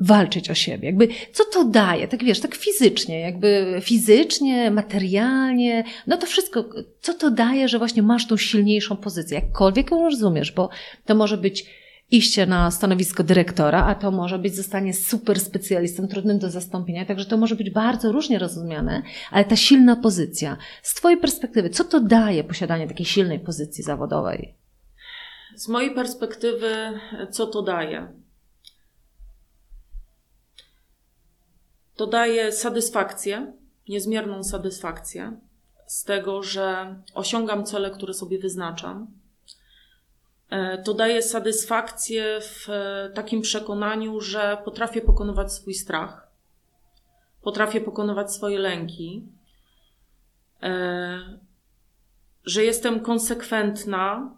walczyć o siebie? Jakby, co to daje? Tak wiesz, tak fizycznie, jakby fizycznie, materialnie, no to wszystko, co to daje, że właśnie masz tą silniejszą pozycję? Jakkolwiek ją rozumiesz, bo to może być iście na stanowisko dyrektora, a to może być zostanie super specjalistą, trudnym do zastąpienia, także to może być bardzo różnie rozumiane, ale ta silna pozycja, z Twojej perspektywy, co to daje posiadanie takiej silnej pozycji zawodowej? Z mojej perspektywy, co to daje? To daje satysfakcję, niezmierną satysfakcję z tego, że osiągam cele, które sobie wyznaczam, to daje satysfakcję w e, takim przekonaniu, że potrafię pokonywać swój strach, potrafię pokonywać swoje lęki, e, że jestem konsekwentna.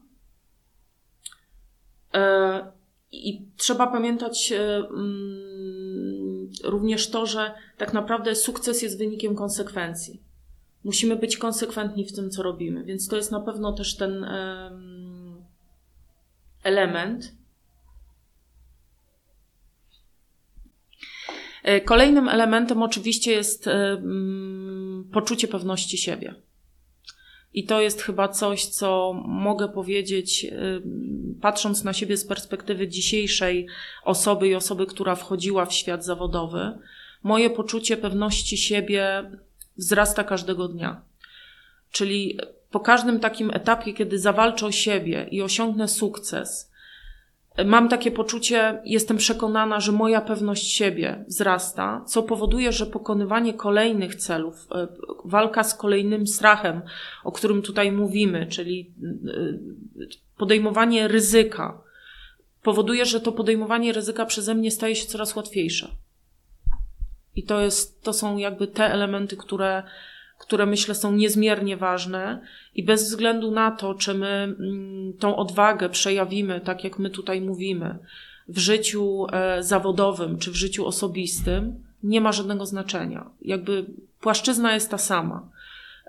I trzeba pamiętać mm, również to, że tak naprawdę sukces jest wynikiem konsekwencji. Musimy być konsekwentni w tym, co robimy, więc to jest na pewno też ten element. E, kolejnym elementem oczywiście jest e, mm, poczucie pewności siebie. I to jest chyba coś, co mogę powiedzieć, e, patrząc na siebie z perspektywy dzisiejszej osoby i osoby, która wchodziła w świat zawodowy. Moje poczucie pewności siebie wzrasta każdego dnia. Czyli po każdym takim etapie, kiedy zawalczę o siebie i osiągnę sukces, mam takie poczucie, jestem przekonana, że moja pewność siebie wzrasta, co powoduje, że pokonywanie kolejnych celów, e, walka z kolejnym strachem, o którym tutaj mówimy, czyli e, podejmowanie ryzyka, powoduje, że to podejmowanie ryzyka przeze mnie staje się coraz łatwiejsze. I to jest, to są jakby te elementy, które które myślę są niezmiernie ważne i bez względu na to, czy my mm, tą odwagę przejawimy, tak jak my tutaj mówimy, w życiu e, zawodowym czy w życiu osobistym, nie ma żadnego znaczenia. Jakby płaszczyzna jest ta sama.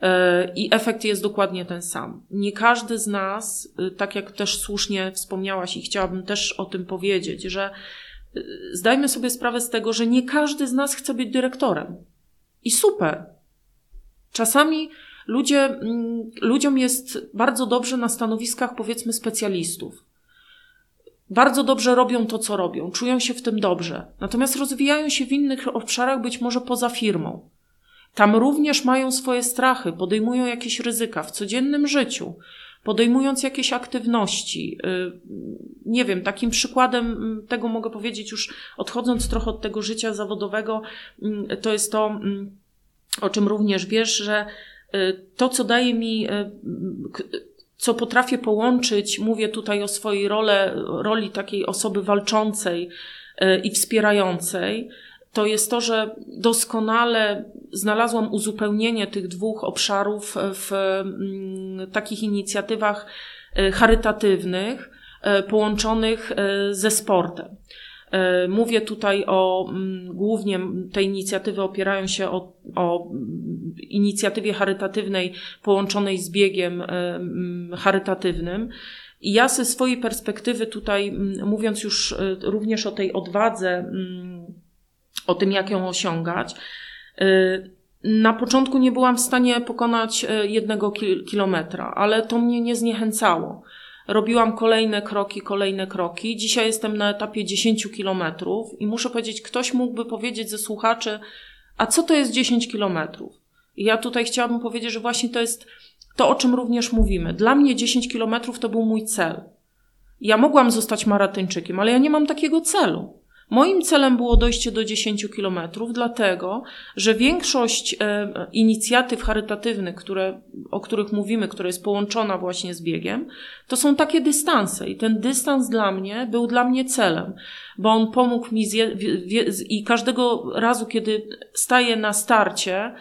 E, I efekt jest dokładnie ten sam. Nie każdy z nas, e, tak jak też słusznie wspomniałaś i chciałabym też o tym powiedzieć, że zdajmy sobie sprawę z tego, że nie każdy z nas chce być dyrektorem. I super, Czasami ludzie, mm, ludziom jest bardzo dobrze na stanowiskach, powiedzmy, specjalistów. Bardzo dobrze robią to, co robią, czują się w tym dobrze. Natomiast rozwijają się w innych obszarach, być może poza firmą. Tam również mają swoje strachy, podejmują jakieś ryzyka w codziennym życiu. podejmując jakieś aktywności. Nie wiem, takim przykładem tego mogę powiedzieć, już odchodząc trochę od tego życia zawodowego, to jest to, o czym również wiesz, że to, co daje mi co potrafię połączyć, mówię tutaj o swojej role, roli takiej osoby walczącej e, i wspierającej, to jest to, że doskonale znalazłam uzupełnienie tych dwóch obszarów w mm, takich inicjatywach charytatywnych połączonych ze sportem. E, mówię tutaj o, mm, głównie te inicjatywy opierają się o, o inicjatywie charytatywnej połączonej z biegiem e, mm, charytatywnym. I ja ze swojej perspektywy tutaj, mm, mówiąc już e, również o tej odwadze, o tym, jak ją osiągać, na początku nie byłam w stanie pokonać jednego kilometra, ale to mnie nie zniechęcało robiłam kolejne kroki, kolejne kroki. Dzisiaj jestem na etapie 10 kilometrów i muszę powiedzieć, ktoś mógłby powiedzieć ze słuchaczy, a co to jest 10 kilometrów? I ja tutaj chciałabym powiedzieć, że właśnie to jest to, o czym również mówimy. Dla mnie 10 kilometrów to był mój cel. Ja mogłam zostać maratończykiem, ale ja nie mam takiego celu. Moim celem było dojście do 10 kilometrów, dlatego, że większość e, inicjatyw charytatywnych, które, o których mówimy, która jest połączona właśnie z biegiem, to są takie dystanse. I ten dystans dla mnie był dla mnie celem, bo on pomógł mi zje, i każdego razu, kiedy staję na starcie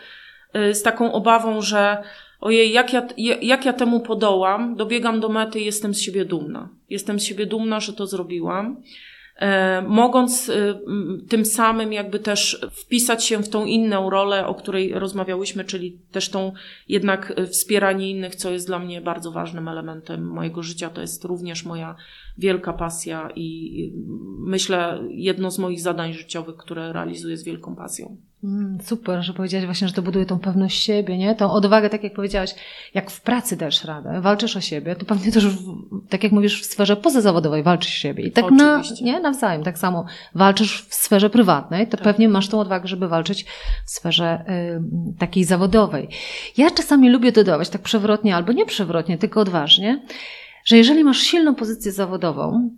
e, z taką obawą, że ojej, jak ja, jak ja temu podołam, dobiegam do mety i jestem z siebie dumna. Jestem z siebie dumna, że to zrobiłam. E, mogąc e, tym samym jakby też wpisać się w tą inną rolę, o której rozmawiałyśmy, czyli też tą jednak wspieranie innych, co jest dla mnie bardzo ważnym elementem mojego życia. To jest również moja wielka pasja i myślę jedno z moich zadań życiowych, które realizuję z wielką pasją. Mm, super, że powiedziałaś właśnie, że to buduje tą pewność siebie, nie? Tą odwagę, tak jak powiedziałaś, jak w pracy dasz radę, walczysz o siebie, to pewnie też, tak jak mówisz, w sferze pozazawodowej walczysz o siebie. I tak na, nie? nawzajem, tak samo walczysz w sferze prywatnej, to tak. pewnie masz tą odwagę, żeby walczyć w sferze y, takiej zawodowej. Ja czasami lubię dodawać, tak przewrotnie albo nie przewrotnie, tylko odważnie, że jeżeli masz silną pozycję zawodową,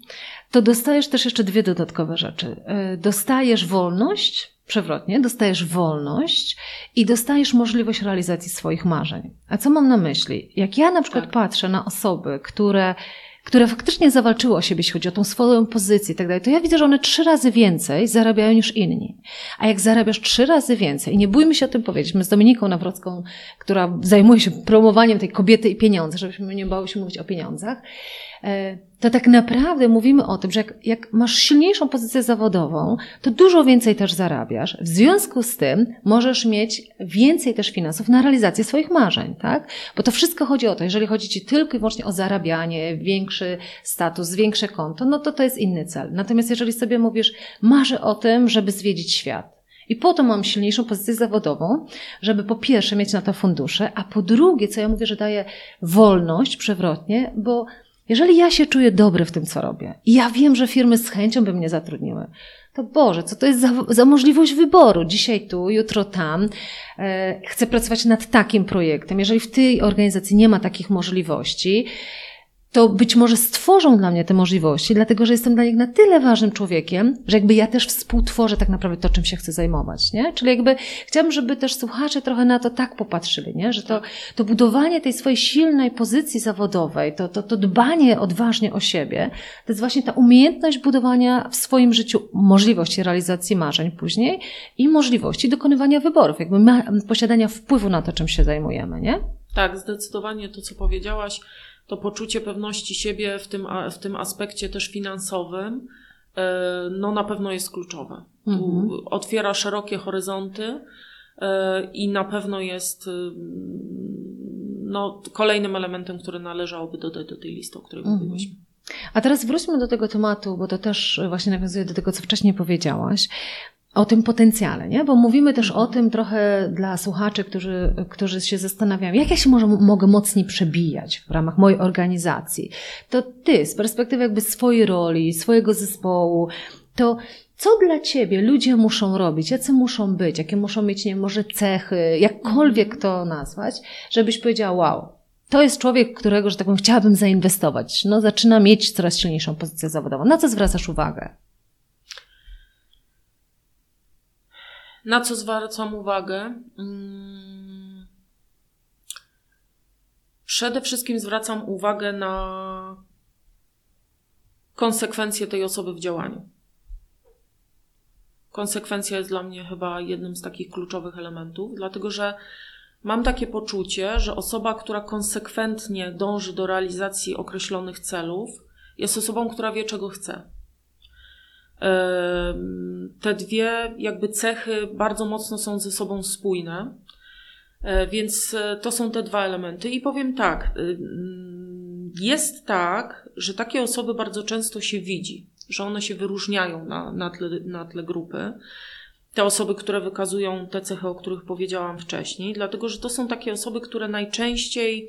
to dostajesz też jeszcze dwie dodatkowe rzeczy. Y, dostajesz wolność, przewrotnie, dostajesz wolność i dostajesz możliwość realizacji swoich marzeń. A co mam na myśli? Jak ja na przykład tak. patrzę na osoby, które które faktycznie zawalczyły o siebie, jeśli chodzi o tą swoją pozycję i tak dalej, to ja widzę, że one trzy razy więcej zarabiają niż inni. A jak zarabiasz trzy razy więcej, i nie bójmy się o tym powiedzieć, my z Dominiką Nawrocką, która zajmuje się promowaniem tej kobiety i pieniądze, żebyśmy nie bały się mówić o pieniądzach, to tak naprawdę mówimy o tym, że jak, jak, masz silniejszą pozycję zawodową, to dużo więcej też zarabiasz. W związku z tym możesz mieć więcej też finansów na realizację swoich marzeń, tak? Bo to wszystko chodzi o to, jeżeli chodzi ci tylko i wyłącznie o zarabianie, większy status, większe konto, no to to jest inny cel. Natomiast jeżeli sobie mówisz, marzę o tym, żeby zwiedzić świat, i po to mam silniejszą pozycję zawodową, żeby po pierwsze mieć na to fundusze, a po drugie, co ja mówię, że daje wolność przewrotnie, bo jeżeli ja się czuję dobry w tym, co robię i ja wiem, że firmy z chęcią by mnie zatrudniły, to Boże, co to jest za, za możliwość wyboru? Dzisiaj tu, jutro tam. E, chcę pracować nad takim projektem. Jeżeli w tej organizacji nie ma takich możliwości, to być może stworzą dla mnie te możliwości, dlatego że jestem dla nich na tyle ważnym człowiekiem, że jakby ja też współtworzę tak naprawdę to, czym się chcę zajmować, nie? Czyli jakby chciałabym, żeby też słuchacze trochę na to tak popatrzyli, nie? Że to, to budowanie tej swojej silnej pozycji zawodowej, to, to, to dbanie odważnie o siebie, to jest właśnie ta umiejętność budowania w swoim życiu możliwości realizacji marzeń później i możliwości dokonywania wyborów, jakby posiadania wpływu na to, czym się zajmujemy, nie? Tak, zdecydowanie to, co powiedziałaś to poczucie pewności siebie w tym, w tym aspekcie też finansowym, e, no na pewno jest kluczowe. Mhm. Otwiera szerokie horyzonty e, i na pewno jest no, kolejnym elementem, który należałoby dodać do tej listy, o której mhm. mówiłyśmy. A teraz wróćmy do tego tematu, bo to też właśnie nawiązuje do tego, co wcześniej powiedziałaś o tym potencjale, nie? Bo mówimy też o tym trochę dla słuchaczy, którzy, którzy się zastanawiają, jak ja się może, mogę mocniej przebijać w ramach mojej organizacji. To ty, z perspektywy jakby swojej roli, swojego zespołu, to co dla ciebie ludzie muszą robić, jacy muszą być, jakie muszą mieć, nie może cechy, jakkolwiek to nazwać, żebyś powiedziała, wow, to jest człowiek, którego, że tak powiem, chciałabym zainwestować. No, zaczyna mieć coraz silniejszą pozycję zawodową. Na co zwracasz uwagę? Na co zwracam uwagę? Hmm. Przede wszystkim zwracam uwagę na konsekwencje tej osoby w działaniu. Konsekwencja jest dla mnie chyba jednym z takich kluczowych elementów, dlatego że mam takie poczucie, że osoba, która konsekwentnie dąży do realizacji określonych celów, jest osobą, która wie, czego chce. Te dwie jakby cechy bardzo mocno są ze sobą spójne, e, więc e, to są te dwa elementy. I powiem tak, y, jest tak, że takie osoby bardzo często się widzi, że one się wyróżniają na, na, tle, na tle grupy. Te osoby, które wykazują te cechy, o których powiedziałam wcześniej, dlatego że to są takie osoby, które najczęściej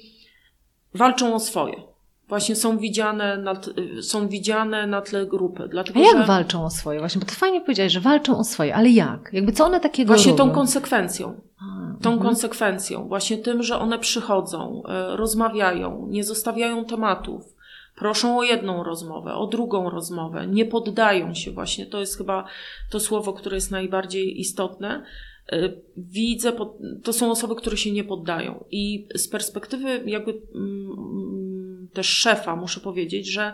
walczą o swoje właśnie są widziane na, są widziane na tle grupy. Dlatego, A jak że... walczą o swoje? Właśnie, bo to fajnie powiedziałeś, że walczą o swoje, ale jak? Jakby co one takiego Właśnie robią? tą konsekwencją. A, tą mhm. konsekwencją. Właśnie tym, że one przychodzą, y, rozmawiają, nie zostawiają tematów, proszą o jedną rozmowę, o drugą rozmowę, nie poddają się właśnie. To jest chyba to słowo, które jest najbardziej istotne. Y, widzę, to są osoby, które się nie poddają. I z perspektywy jakby mm, też szefa muszę powiedzieć, że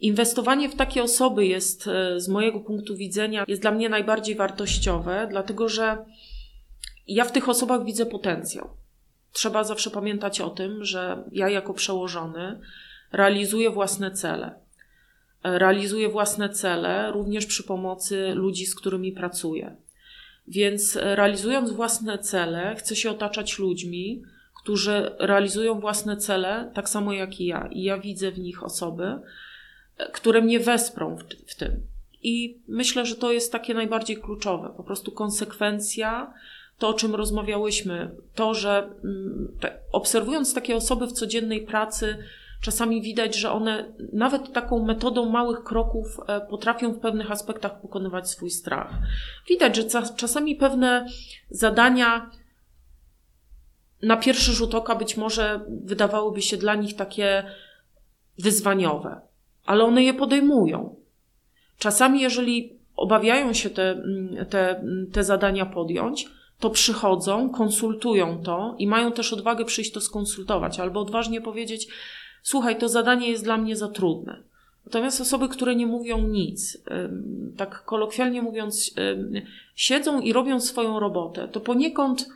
Inwestowanie w takie osoby jest y, z mojego punktu widzenia jest dla mnie najbardziej wartościowe, dlatego że ja w tych osobach widzę potencjał. Trzeba zawsze pamiętać o tym, że ja jako przełożony realizuję własne cele. Realizuję własne cele również przy pomocy ludzi, z którymi pracuję. Więc realizując własne cele, chcę się otaczać ludźmi, którzy realizują własne cele tak samo jak i ja. I ja widzę w nich osoby, które mnie wesprą w, w tym. I myślę, że to jest takie najbardziej kluczowe. Po prostu konsekwencja, to o czym rozmawiałyśmy, to, że mm, obserwując takie osoby w codziennej pracy, Czasami widać, że one nawet taką metodą małych kroków e, potrafią w pewnych aspektach pokonywać swój strach. Widać, że czasami pewne zadania na pierwszy rzut oka być może wydawałyby się dla nich takie wyzwaniowe, ale one je podejmują. Czasami, jeżeli obawiają się te, te, te zadania podjąć, to przychodzą, konsultują to i mają też odwagę przyjść to skonsultować, albo odważnie powiedzieć: słuchaj, to zadanie jest dla mnie za trudne. Natomiast osoby, które nie mówią nic, tak kolokwialnie mówiąc, siedzą i robią swoją robotę, to poniekąd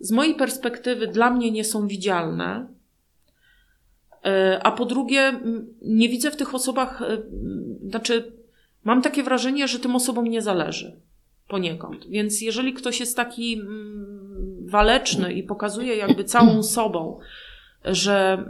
z mojej perspektywy dla mnie nie są widzialne, e, a po drugie, nie widzę w tych osobach, znaczy, mam takie wrażenie, że tym osobom nie zależy poniekąd. Więc jeżeli ktoś jest taki waleczny i pokazuje jakby całą sobą, że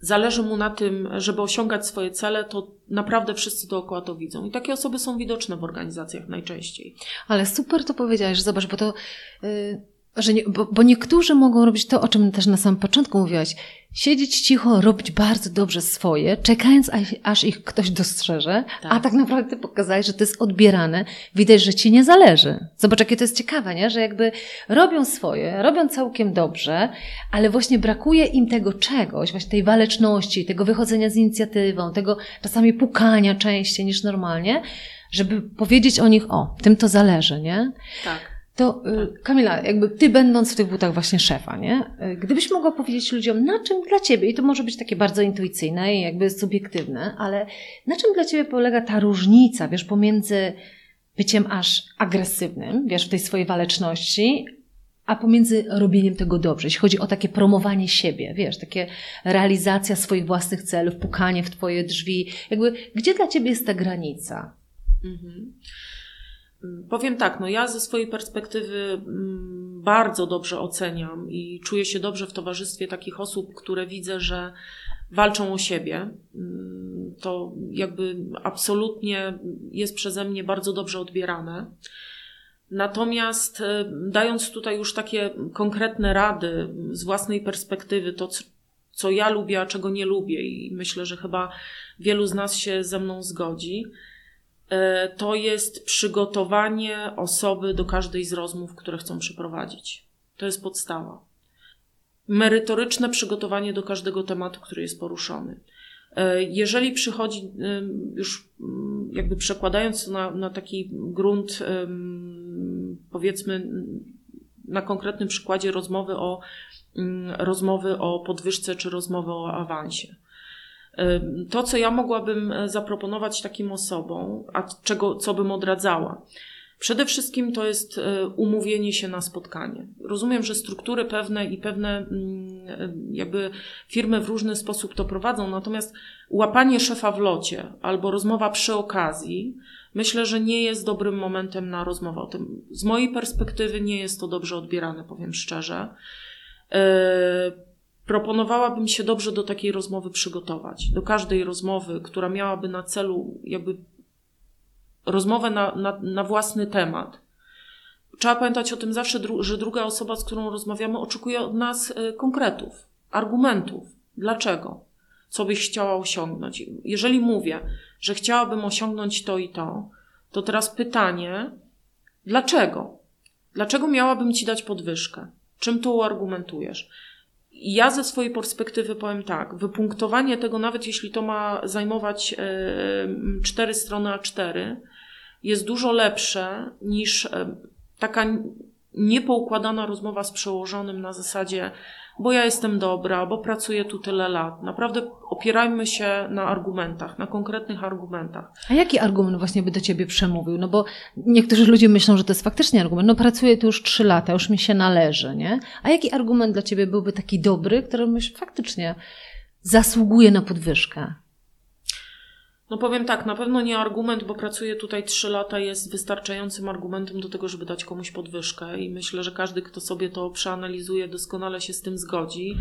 zależy mu na tym, żeby osiągać swoje cele, to naprawdę wszyscy dookoła to widzą. I takie osoby są widoczne w organizacjach najczęściej. Ale super to powiedziałeś, zobacz, bo to. Yy że nie, bo, bo, niektórzy mogą robić to, o czym też na samym początku mówiłaś. Siedzieć cicho, robić bardzo dobrze swoje, czekając, aż, aż ich ktoś dostrzeże, tak. a tak naprawdę ty pokazałeś, że to jest odbierane. Widać, że ci nie zależy. Zobacz, jakie to jest ciekawe, nie? Że jakby robią swoje, robią całkiem dobrze, ale właśnie brakuje im tego czegoś, właśnie tej waleczności, tego wychodzenia z inicjatywą, tego czasami pukania częściej niż normalnie, żeby powiedzieć o nich, o, tym to zależy, nie? Tak. To y, Kamila, jakby ty będąc w tych butach właśnie szefa, nie? Y, gdybyś mogła powiedzieć ludziom, na czym dla ciebie, i to może być takie bardzo intuicyjne i jakby subiektywne, ale na czym dla ciebie polega ta różnica, wiesz, pomiędzy byciem aż agresywnym, wiesz, w tej swojej waleczności, a pomiędzy robieniem tego dobrze, jeśli chodzi o takie promowanie siebie, wiesz, takie realizacja swoich własnych celów, pukanie w twoje drzwi, jakby gdzie dla ciebie jest ta granica? Mhm. Powiem tak, no ja ze swojej perspektywy mm, bardzo dobrze oceniam i czuję się dobrze w towarzystwie takich osób, które widzę, że walczą o siebie. Mm, to jakby absolutnie jest przeze mnie bardzo dobrze odbierane. Natomiast e, dając tutaj już takie konkretne rady z własnej perspektywy, to co ja lubię, a czego nie lubię, i myślę, że chyba wielu z nas się ze mną zgodzi, to jest przygotowanie osoby do każdej z rozmów, które chcą przeprowadzić. To jest podstawa. merytoryczne przygotowanie do każdego tematu, który jest poruszony. E, jeżeli przychodzi, już mm, jakby przekładając to na, na taki grunt, powiedzmy, na konkretnym przykładzie rozmowy o, mm, rozmowy o podwyżce czy rozmowy o awansie. To, co ja mogłabym e, zaproponować takim osobom, a czego, co bym odradzała, Przede wszystkim to jest e, umówienie się na spotkanie. Rozumiem, że struktury pewne i pewne mm, e, jakby firmy w różny sposób to prowadzą, natomiast łapanie szefa w locie albo rozmowa przy okazji, myślę, że nie jest dobrym momentem na rozmowę o tym. Z mojej perspektywy nie jest to dobrze odbierane, powiem szczerze. Proponowałabym się dobrze do takiej rozmowy przygotować. Do każdej rozmowy, która miałaby na celu jakby rozmowę na, na, na własny temat. Trzeba pamiętać o tym zawsze, że druga osoba, z którą rozmawiamy, oczekuje od nas e, konkretów, argumentów. Dlaczego? Co byś chciała osiągnąć? Jeżeli mówię, że chciałabym osiągnąć to i to, to teraz pytanie, dlaczego? Dlaczego miałabym ci dać podwyżkę? Czym to uargumentujesz? Ja ze swojej perspektywy powiem tak, wypunktowanie tego, nawet jeśli to ma zajmować cztery strony A4, jest dużo lepsze niż e, taka niepoukładana rozmowa z przełożonym na zasadzie, bo ja jestem dobra, bo pracuję tu tyle lat. Naprawdę opierajmy się na argumentach, na konkretnych argumentach. A jaki argument właśnie by do ciebie przemówił? No bo niektórzy ludzie myślą, że to jest faktycznie argument. No pracuję tu już trzy lata, już mi się należy, nie? A jaki argument dla ciebie byłby taki dobry, który myśl faktycznie zasługuje na podwyżkę? No powiem tak, na pewno nie argument, bo pracuję tutaj trzy lata, jest wystarczającym argumentem do tego, żeby dać komuś podwyżkę i myślę, że każdy, kto sobie to przeanalizuje, doskonale się z tym zgodzi.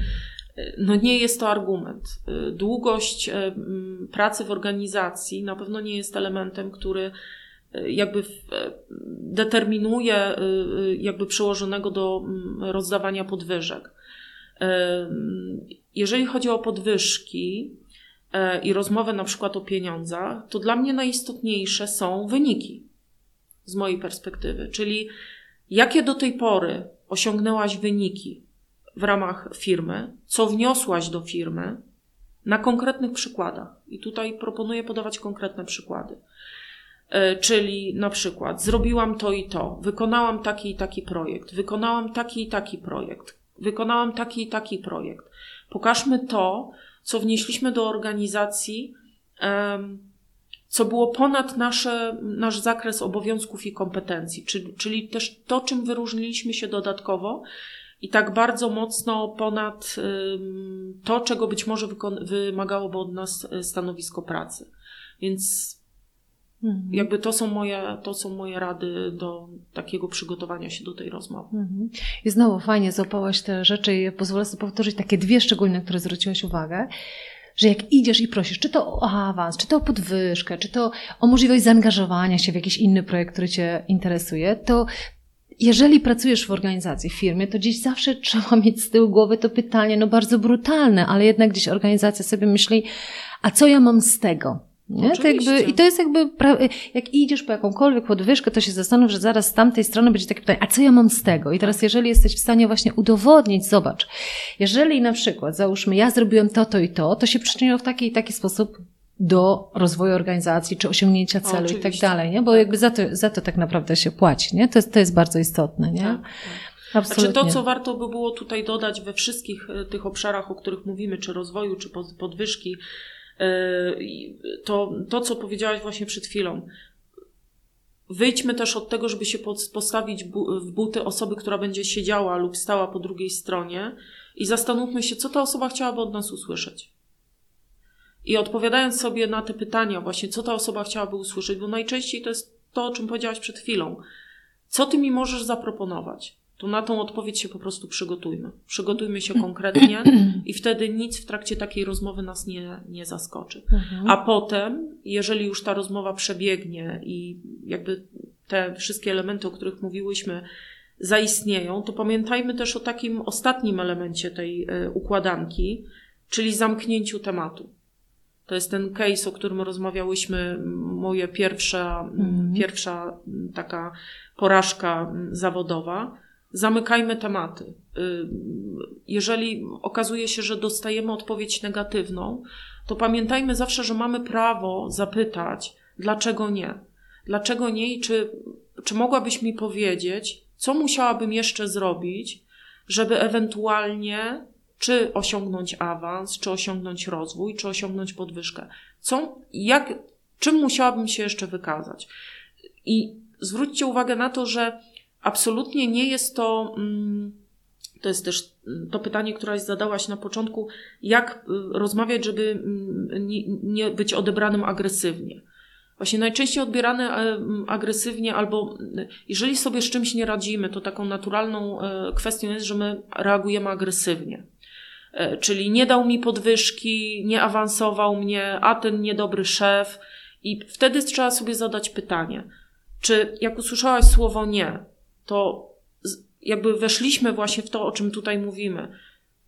No nie jest to argument. Długość e, pracy w organizacji na pewno nie jest elementem, który e, jakby e, determinuje jakby przełożonego do rozdawania podwyżek. Jeżeli chodzi o podwyżki, E, i rozmowę na przykład o pieniądzach, to dla mnie najistotniejsze są wyniki z mojej perspektywy, czyli jakie do tej pory osiągnęłaś wyniki w ramach firmy, co wniosłaś do firmy na konkretnych przykładach. I tutaj proponuję podawać konkretne przykłady. E, czyli na przykład zrobiłam to i to, wykonałam taki i taki projekt, wykonałam taki i taki projekt, wykonałam taki i taki projekt. Pokażmy to, co wnieśliśmy do organizacji, co było ponad nasze, nasz zakres obowiązków i kompetencji, czyli, czyli też to, czym wyróżniliśmy się dodatkowo i tak bardzo mocno ponad to, czego być może wymagałoby od nas e, stanowisko pracy. Więc Mhm. Jakby to są, moje, to są moje rady do takiego przygotowania się do tej rozmowy. Mhm. I znowu fajnie złapałaś te rzeczy i pozwolę sobie powtórzyć takie dwie szczególne, które zwróciłaś uwagę że jak idziesz i prosisz, czy to o awans, czy to o podwyżkę, czy to o możliwość zaangażowania się w jakiś inny projekt, który Cię interesuje, to jeżeli pracujesz w organizacji, w firmie, to gdzieś zawsze trzeba mieć z tyłu głowy to pytanie, no bardzo brutalne, ale jednak gdzieś organizacja sobie myśli, a co ja mam z tego? Nie? To jakby, I to jest jakby, jak idziesz po jakąkolwiek podwyżkę, to się zastanów, że zaraz z tamtej strony będzie takie pytanie, a co ja mam z tego? I teraz, jeżeli jesteś w stanie właśnie udowodnić, zobacz, jeżeli na przykład, załóżmy, ja zrobiłem to, to i to, to się przyczyniło w taki i taki sposób do rozwoju organizacji, czy osiągnięcia celu i tak dalej, nie? Bo jakby za to, za to tak naprawdę się płaci, nie? To jest, to jest bardzo istotne, nie? Tak, tak. Absolutnie. Znaczy to, co warto by było tutaj dodać we wszystkich e, tych obszarach, o których mówimy, czy rozwoju, czy podwyżki, to, to, co powiedziałaś właśnie przed chwilą. Wyjdźmy też od tego, żeby się postawić w buty osoby, która będzie siedziała lub stała po drugiej stronie i zastanówmy się, co ta osoba chciałaby od nas usłyszeć. I odpowiadając sobie na te pytania, właśnie co ta osoba chciałaby usłyszeć, bo najczęściej to jest to, o czym powiedziałaś przed chwilą. Co ty mi możesz zaproponować? To na tą odpowiedź się po prostu przygotujmy. Przygotujmy się konkretnie i wtedy nic w trakcie takiej rozmowy nas nie, nie zaskoczy. Mhm. A potem, jeżeli już ta rozmowa przebiegnie i jakby te wszystkie elementy, o których mówiłyśmy, zaistnieją, to pamiętajmy też o takim ostatnim elemencie tej e, układanki, czyli zamknięciu tematu. To jest ten case, o którym rozmawiałyśmy, moja pierwsza, mhm. pierwsza taka porażka zawodowa zamykajmy tematy. Y, jeżeli okazuje się, że dostajemy odpowiedź negatywną, to pamiętajmy zawsze, że mamy prawo zapytać, dlaczego nie. Dlaczego nie i czy, czy mogłabyś mi powiedzieć, co musiałabym jeszcze zrobić, żeby ewentualnie czy osiągnąć awans, czy osiągnąć rozwój, czy osiągnąć podwyżkę. Co, jak, czym musiałabym się jeszcze wykazać? I zwróćcie uwagę na to, że absolutnie nie jest to, mm, to jest też to pytanie, które zadałaś na początku, jak y, rozmawiać, żeby mm, nie być odebranym agresywnie. Właśnie najczęściej odbierane e, agresywnie, albo jeżeli sobie z czymś nie radzimy, to taką naturalną e, kwestią jest, że my reagujemy agresywnie. E, czyli nie dał mi podwyżki, nie awansował mnie, a ten niedobry szef. I wtedy trzeba sobie zadać pytanie, czy jak usłyszałaś słowo nie, to jakby weszliśmy właśnie w to, o czym tutaj mówimy.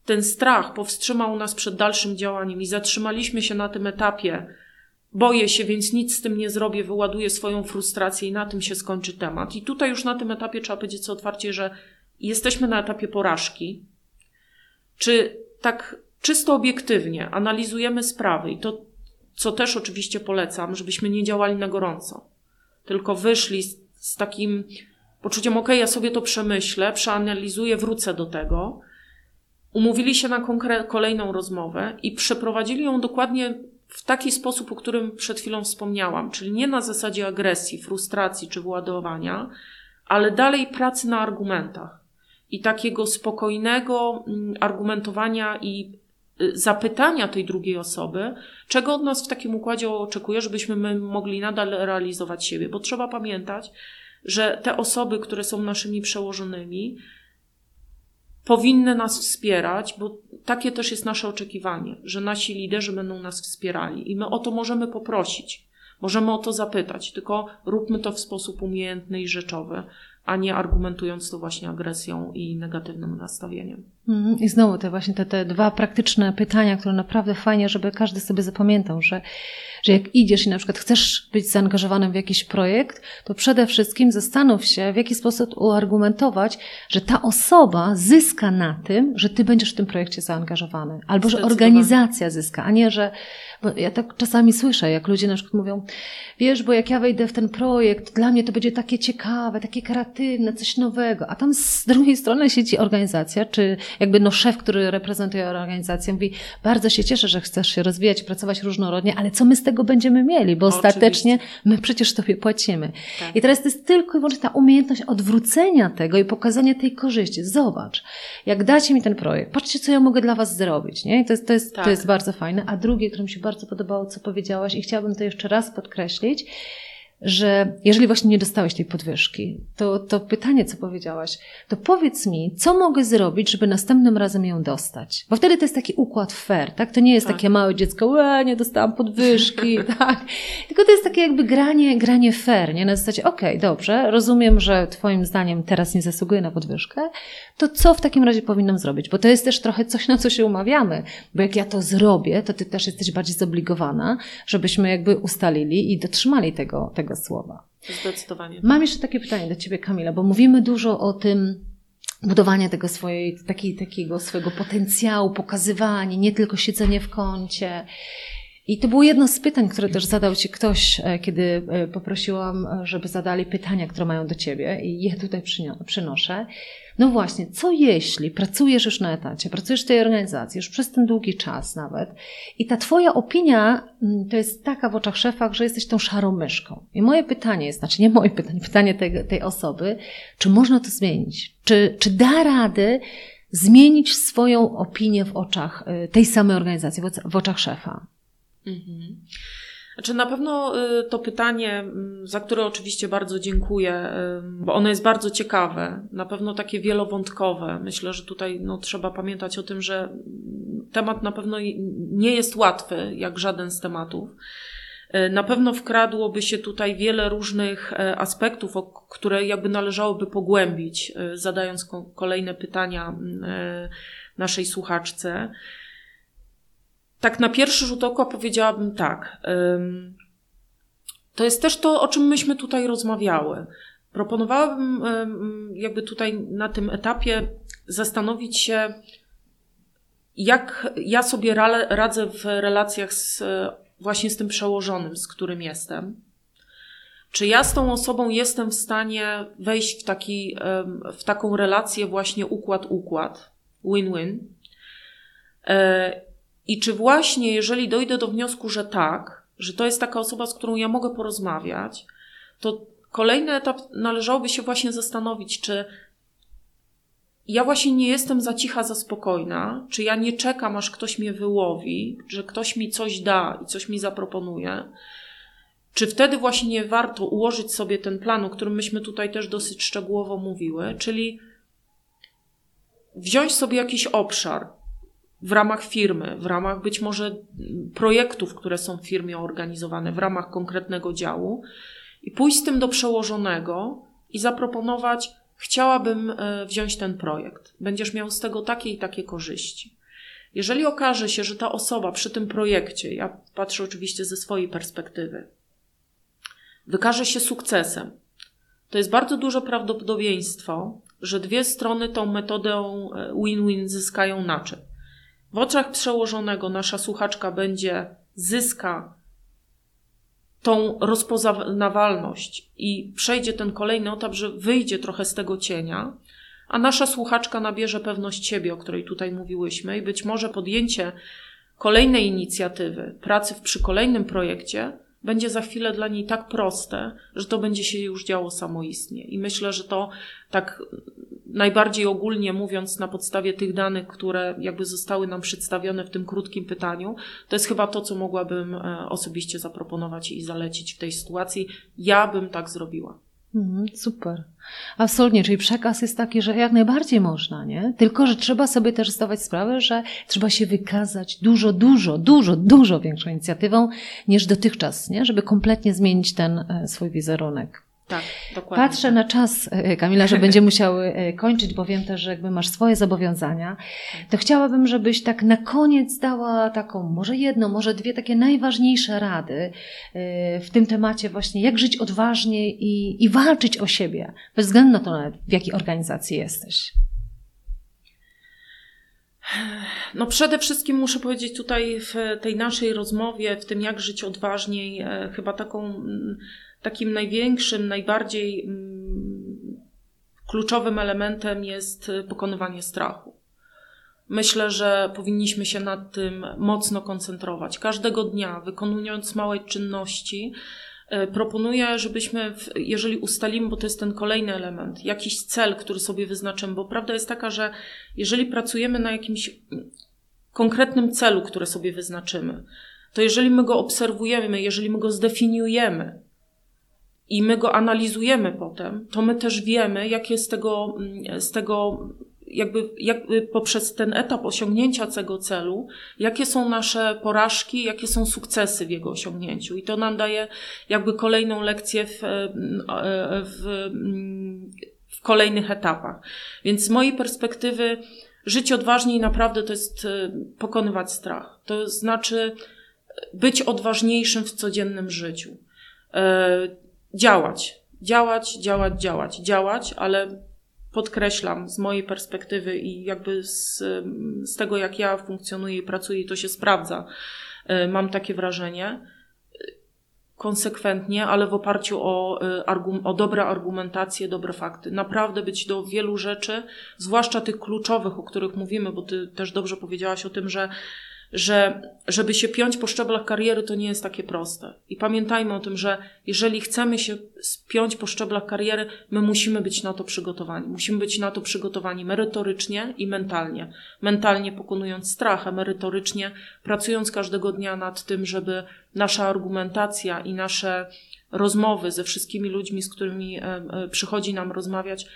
Ten strach powstrzymał nas przed dalszym działaniem i zatrzymaliśmy się na tym etapie. Boję się, więc nic z tym nie zrobię, wyładuję swoją frustrację i na tym się skończy temat. I tutaj już na tym etapie trzeba powiedzieć co otwarcie, że jesteśmy na etapie porażki. Czy tak czysto obiektywnie analizujemy sprawy i to, co też oczywiście polecam, żebyśmy nie działali na gorąco, tylko wyszli z, z takim poczuciem, ok, ja sobie to przemyślę, przeanalizuję, wrócę do tego. Umówili się na kolejną rozmowę i przeprowadzili ją dokładnie w taki sposób, o którym przed chwilą wspomniałam, czyli nie na zasadzie agresji, frustracji czy władowania, ale dalej pracy na argumentach i takiego spokojnego mm, argumentowania i y, zapytania tej drugiej osoby, czego od nas w takim układzie oczekuje, żebyśmy my mogli nadal realizować siebie, bo trzeba pamiętać, że te osoby, które są naszymi przełożonymi, powinny nas wspierać, bo takie też jest nasze oczekiwanie, że nasi liderzy będą nas wspierali i my o to możemy poprosić, możemy o to zapytać, tylko róbmy to w sposób umiejętny i rzeczowy, a nie argumentując to właśnie agresją i negatywnym nastawieniem. Mhm. I znowu te właśnie te, te dwa praktyczne pytania, które naprawdę fajnie, żeby każdy sobie zapamiętał, że że jak idziesz i na przykład chcesz być zaangażowanym w jakiś projekt, to przede wszystkim zastanów się, w jaki sposób uargumentować, że ta osoba zyska na tym, że ty będziesz w tym projekcie zaangażowany. Albo że organizacja zyska, a nie, że bo ja tak czasami słyszę, jak ludzie na przykład mówią, wiesz, bo jak ja wejdę w ten projekt, dla mnie to będzie takie ciekawe, takie kreatywne, coś nowego. A tam z drugiej strony siedzi organizacja, czy jakby no szef, który reprezentuje organizację, mówi, bardzo się cieszę, że chcesz się rozwijać, pracować różnorodnie, ale co my z tego będziemy mieli? Bo Oczywiście. ostatecznie my przecież tobie płacimy. Tak. I teraz to jest tylko i wyłącznie ta umiejętność odwrócenia tego i pokazania tej korzyści. Zobacz, jak dacie mi ten projekt, patrzcie, co ja mogę dla was zrobić, nie? I to jest, to jest, tak. to jest bardzo fajne. A drugie, które mi się bardzo podobało, co powiedziałaś i chciałabym to jeszcze raz podkreślić, że jeżeli właśnie nie dostałeś tej podwyżki, to, to pytanie, co powiedziałaś, to powiedz mi, co mogę zrobić, żeby następnym razem ją dostać? Bo wtedy to jest taki układ fair, tak? To nie jest tak. takie małe dziecko, łe, nie dostałam podwyżki, tak? Tylko to jest takie jakby granie, granie fair, nie? Na zasadzie, okej, okay, dobrze, rozumiem, że twoim zdaniem teraz nie zasługuję na podwyżkę, to co w takim razie powinnam zrobić? Bo to jest też trochę coś, na co się umawiamy, bo jak ja to zrobię, to ty też jesteś bardziej zobligowana, żebyśmy jakby ustalili i dotrzymali tego, tego słowa. Zdecydowanie. Mam jeszcze takie pytanie do Ciebie, Kamila, bo mówimy dużo o tym, budowanie tego swojej, taki, takiego swojego potencjału, pokazywanie, nie tylko siedzenie w kącie. I to było jedno z pytań, które też zadał Ci ktoś, e, kiedy e, poprosiłam, e, żeby zadali pytania, które mają do Ciebie i je tutaj przynoszę. No właśnie, co jeśli pracujesz już na etacie, pracujesz w tej organizacji już przez ten długi czas nawet i ta Twoja opinia mm, to jest taka w oczach szefa, że jesteś tą szarą myszką. I moje pytanie jest, znaczy nie moje pytanie, pytanie tej, tej osoby, czy można to zmienić? Czy, czy da radę zmienić swoją opinię w oczach tej samej organizacji, w oczach szefa? Mhm. Znaczy na pewno y, to pytanie, mm, za które oczywiście bardzo dziękuję, y, bo ono jest bardzo ciekawe, na pewno takie wielowątkowe. Myślę, że tutaj no, trzeba pamiętać o tym, że temat na pewno nie jest łatwy, jak żaden z tematów. Y, na pewno wkradłoby się tutaj wiele różnych e, aspektów, które jakby należałoby pogłębić, zadając kolejne pytania mm, e, naszej słuchaczce tak na pierwszy rzut oka powiedziałabym tak. To jest też to, o czym myśmy tutaj rozmawiały. Proponowałabym jakby tutaj na tym etapie zastanowić się, jak ja sobie radzę w relacjach z, właśnie z tym przełożonym, z którym jestem. Czy ja z tą osobą jestem w stanie wejść w, taki, w taką relację właśnie układ-układ, win-win? I czy właśnie, jeżeli dojdę do wniosku, że tak, że to jest taka osoba, z którą ja mogę porozmawiać, to kolejny etap należałoby się właśnie zastanowić, czy ja właśnie nie jestem za cicha, za spokojna, czy ja nie czekam, aż ktoś mnie wyłowi, że ktoś mi coś da i coś mi zaproponuje, czy wtedy właśnie nie warto ułożyć sobie ten plan, o którym myśmy tutaj też dosyć szczegółowo mówiły, czyli wziąć sobie jakiś obszar w ramach firmy, w ramach być może projektów, które są w firmie organizowane, w ramach konkretnego działu i pójść z tym do przełożonego i zaproponować, chciałabym e, wziąć ten projekt. Będziesz miał z tego takie i takie korzyści. Jeżeli okaże się, że ta osoba przy tym projekcie, ja patrzę oczywiście ze swojej perspektywy, wykaże się sukcesem, to jest bardzo duże prawdopodobieństwo, że dwie strony tą metodę e, win-win zyskają na czym? W oczach przełożonego nasza słuchaczka będzie zyska tą rozpoznawalność i przejdzie ten kolejny etap, że wyjdzie trochę z tego cienia, a nasza słuchaczka nabierze pewność siebie, o której tutaj mówiłyśmy, i być może podjęcie kolejnej inicjatywy, pracy przy kolejnym projekcie będzie za chwilę dla niej tak proste, że to będzie się już działo samoistnie. I myślę, że to tak najbardziej ogólnie mówiąc, na podstawie tych danych, które jakby zostały nam przedstawione w tym krótkim pytaniu, to jest chyba to, co mogłabym e, osobiście zaproponować i zalecić w tej sytuacji. Ja bym tak zrobiła. Mhm, super. Absolutnie, czyli przekaz jest taki, że jak najbardziej można, nie? Tylko, że trzeba sobie też zdawać sprawę, że trzeba się wykazać dużo, dużo, dużo, dużo większą inicjatywą niż dotychczas, nie? Żeby kompletnie zmienić ten e, swój wizerunek. Tak, dokładnie. Patrzę tak. na czas, e, Kamila, że będziemy musiały e, kończyć, bo wiem też, że jakby masz swoje zobowiązania. To chciałabym, żebyś tak na koniec dała taką, może jedną, może dwie takie najważniejsze rady e, w tym temacie właśnie, jak żyć odważnie i, i walczyć o siebie, bez względu na to, w jakiej organizacji jesteś. No przede wszystkim muszę powiedzieć tutaj w tej naszej rozmowie, w tym jak żyć odważniej, chyba taką mm, takim największym, najbardziej mm, kluczowym elementem jest pokonywanie strachu. Myślę, że powinniśmy się nad tym mocno koncentrować. Każdego dnia, wykonując małe czynności, e, proponuję, żebyśmy, jeżeli ustalimy, bo to jest ten kolejny element, jakiś cel, który sobie wyznaczymy, bo prawda jest taka, że jeżeli pracujemy na jakimś konkretnym celu, który sobie wyznaczymy, to jeżeli my go obserwujemy, jeżeli my go zdefiniujemy, i my go analizujemy potem, to my też wiemy, jakie z tego, mm, z tego jakby, jakby poprzez ten etap osiągnięcia tego celu, jakie są nasze porażki, jakie są sukcesy w jego osiągnięciu. I to nam daje jakby kolejną lekcję w, e, w, w kolejnych etapach. Więc z mojej perspektywy żyć odważniej naprawdę to jest e, pokonywać strach. To znaczy być odważniejszym w codziennym życiu e, działać. Działać, działać, działać, działać, ale podkreślam z mojej perspektywy i jakby z, z tego, jak ja funkcjonuję i pracuję, to się sprawdza. E, mam takie wrażenie. Konsekwentnie, ale w oparciu o, e, o dobre argumentacje, dobre fakty. Naprawdę być do wielu rzeczy, zwłaszcza tych kluczowych, o których mówimy, bo ty też dobrze powiedziałaś o tym, że że żeby się piąć po szczeblach kariery, to nie jest takie proste. I pamiętajmy o tym, że jeżeli chcemy się spiąć po szczeblach kariery, my musimy być na to przygotowani. Musimy być na to przygotowani merytorycznie i mentalnie. Mentalnie pokonując strach, a merytorycznie pracując każdego dnia nad tym, żeby nasza argumentacja i nasze rozmowy ze wszystkimi ludźmi, z którymi e, e, przychodzi nam rozmawiać,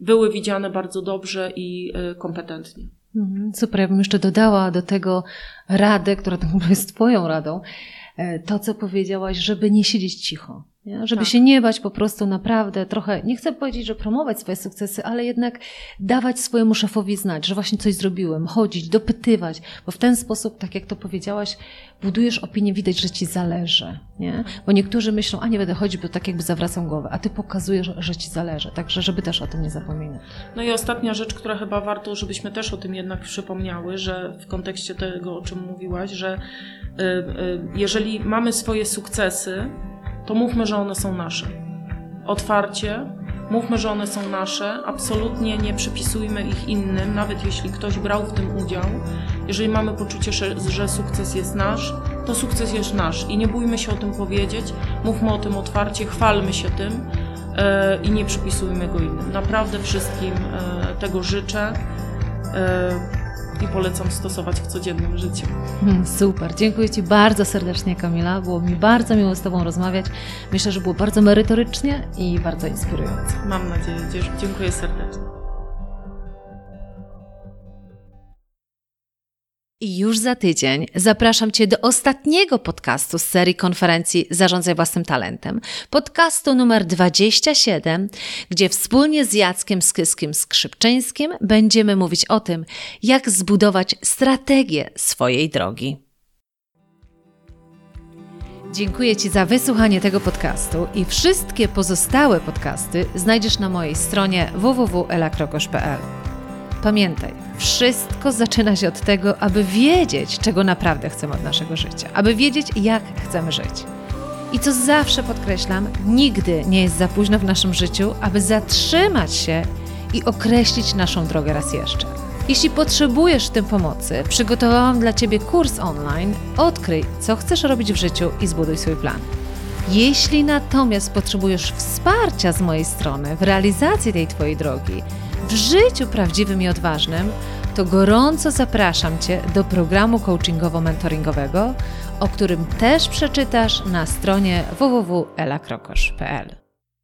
były widziane bardzo dobrze i e, kompetentnie. Mhm, super, ja bym jeszcze dodała do tego radę, która tak naprawdę jest Twoją radą, e, to co powiedziałaś, żeby nie siedzieć cicho. Nie? Żeby Tak. się nie bać po prostu naprawdę trochę, nie chcę powiedzieć, że promować swoje sukcesy, ale jednak dawać swojemu szefowi znać, że właśnie coś zrobiłem, chodzić, dopytywać, bo w ten sposób, tak jak to powiedziałaś, budujesz opinię, widać, że ci zależy. Nie? Bo niektórzy myślą, a nie będę chodzić, bo tak jakby zawracam głowę, a ty pokazujesz, że ci zależy. Także, żeby też o tym nie zapominać. No i ostatnia rzecz, która chyba warto, żebyśmy też o tym jednak przypomniały, że w kontekście tego, o czym mówiłaś, że y, y, jeżeli mamy swoje sukcesy, to mówmy, że one są nasze. Otwarcie, mówmy, że one są nasze, absolutnie nie przypisujmy ich innym, nawet jeśli ktoś brał w tym udział. Jeżeli mamy poczucie, że, sukces jest nasz, to sukces jest nasz i nie bójmy się o tym powiedzieć, mówmy o tym otwarcie, chwalmy się tym e, i nie przypisujmy go innym. Naprawdę wszystkim e, tego życzę e, i polecam stosować w codziennym życiu. Hmm, Super, dziękuję Ci bardzo serdecznie, Kamila. Było mi bardzo miło z Tobą rozmawiać. Myślę, że było bardzo merytorycznie i bardzo inspirujące. Mam nadzieję. Dzie- Dziękuję serdecznie. I już za tydzień zapraszam Cię do ostatniego podcastu z serii konferencji Zarządzaj Własnym Talentem. Podcastu numer 27, gdzie wspólnie z Jackiem Skyskim Skrzypczyńskim będziemy mówić o tym, jak zbudować strategię swojej drogi. Dziękuję Ci za wysłuchanie tego podcastu i wszystkie pozostałe podcasty znajdziesz na mojej stronie www.elakrokosz.pl. Pamiętaj, wszystko zaczyna się od tego, aby wiedzieć, czego naprawdę chcemy od naszego życia, aby wiedzieć, jak chcemy żyć. I co zawsze podkreślam, nigdy nie jest za późno w naszym życiu, aby zatrzymać się i określić naszą drogę raz jeszcze. Jeśli potrzebujesz w tym pomocy, przygotowałam dla Ciebie kurs online Odkryj, co chcesz robić w życiu i zbuduj swój plan. Jeśli natomiast potrzebujesz wsparcia z mojej strony w realizacji tej Twojej drogi, w życiu prawdziwym i odważnym, to gorąco zapraszam Cię do programu coachingowo-mentoringowego, o którym też przeczytasz na stronie www.elakrokosz.pl.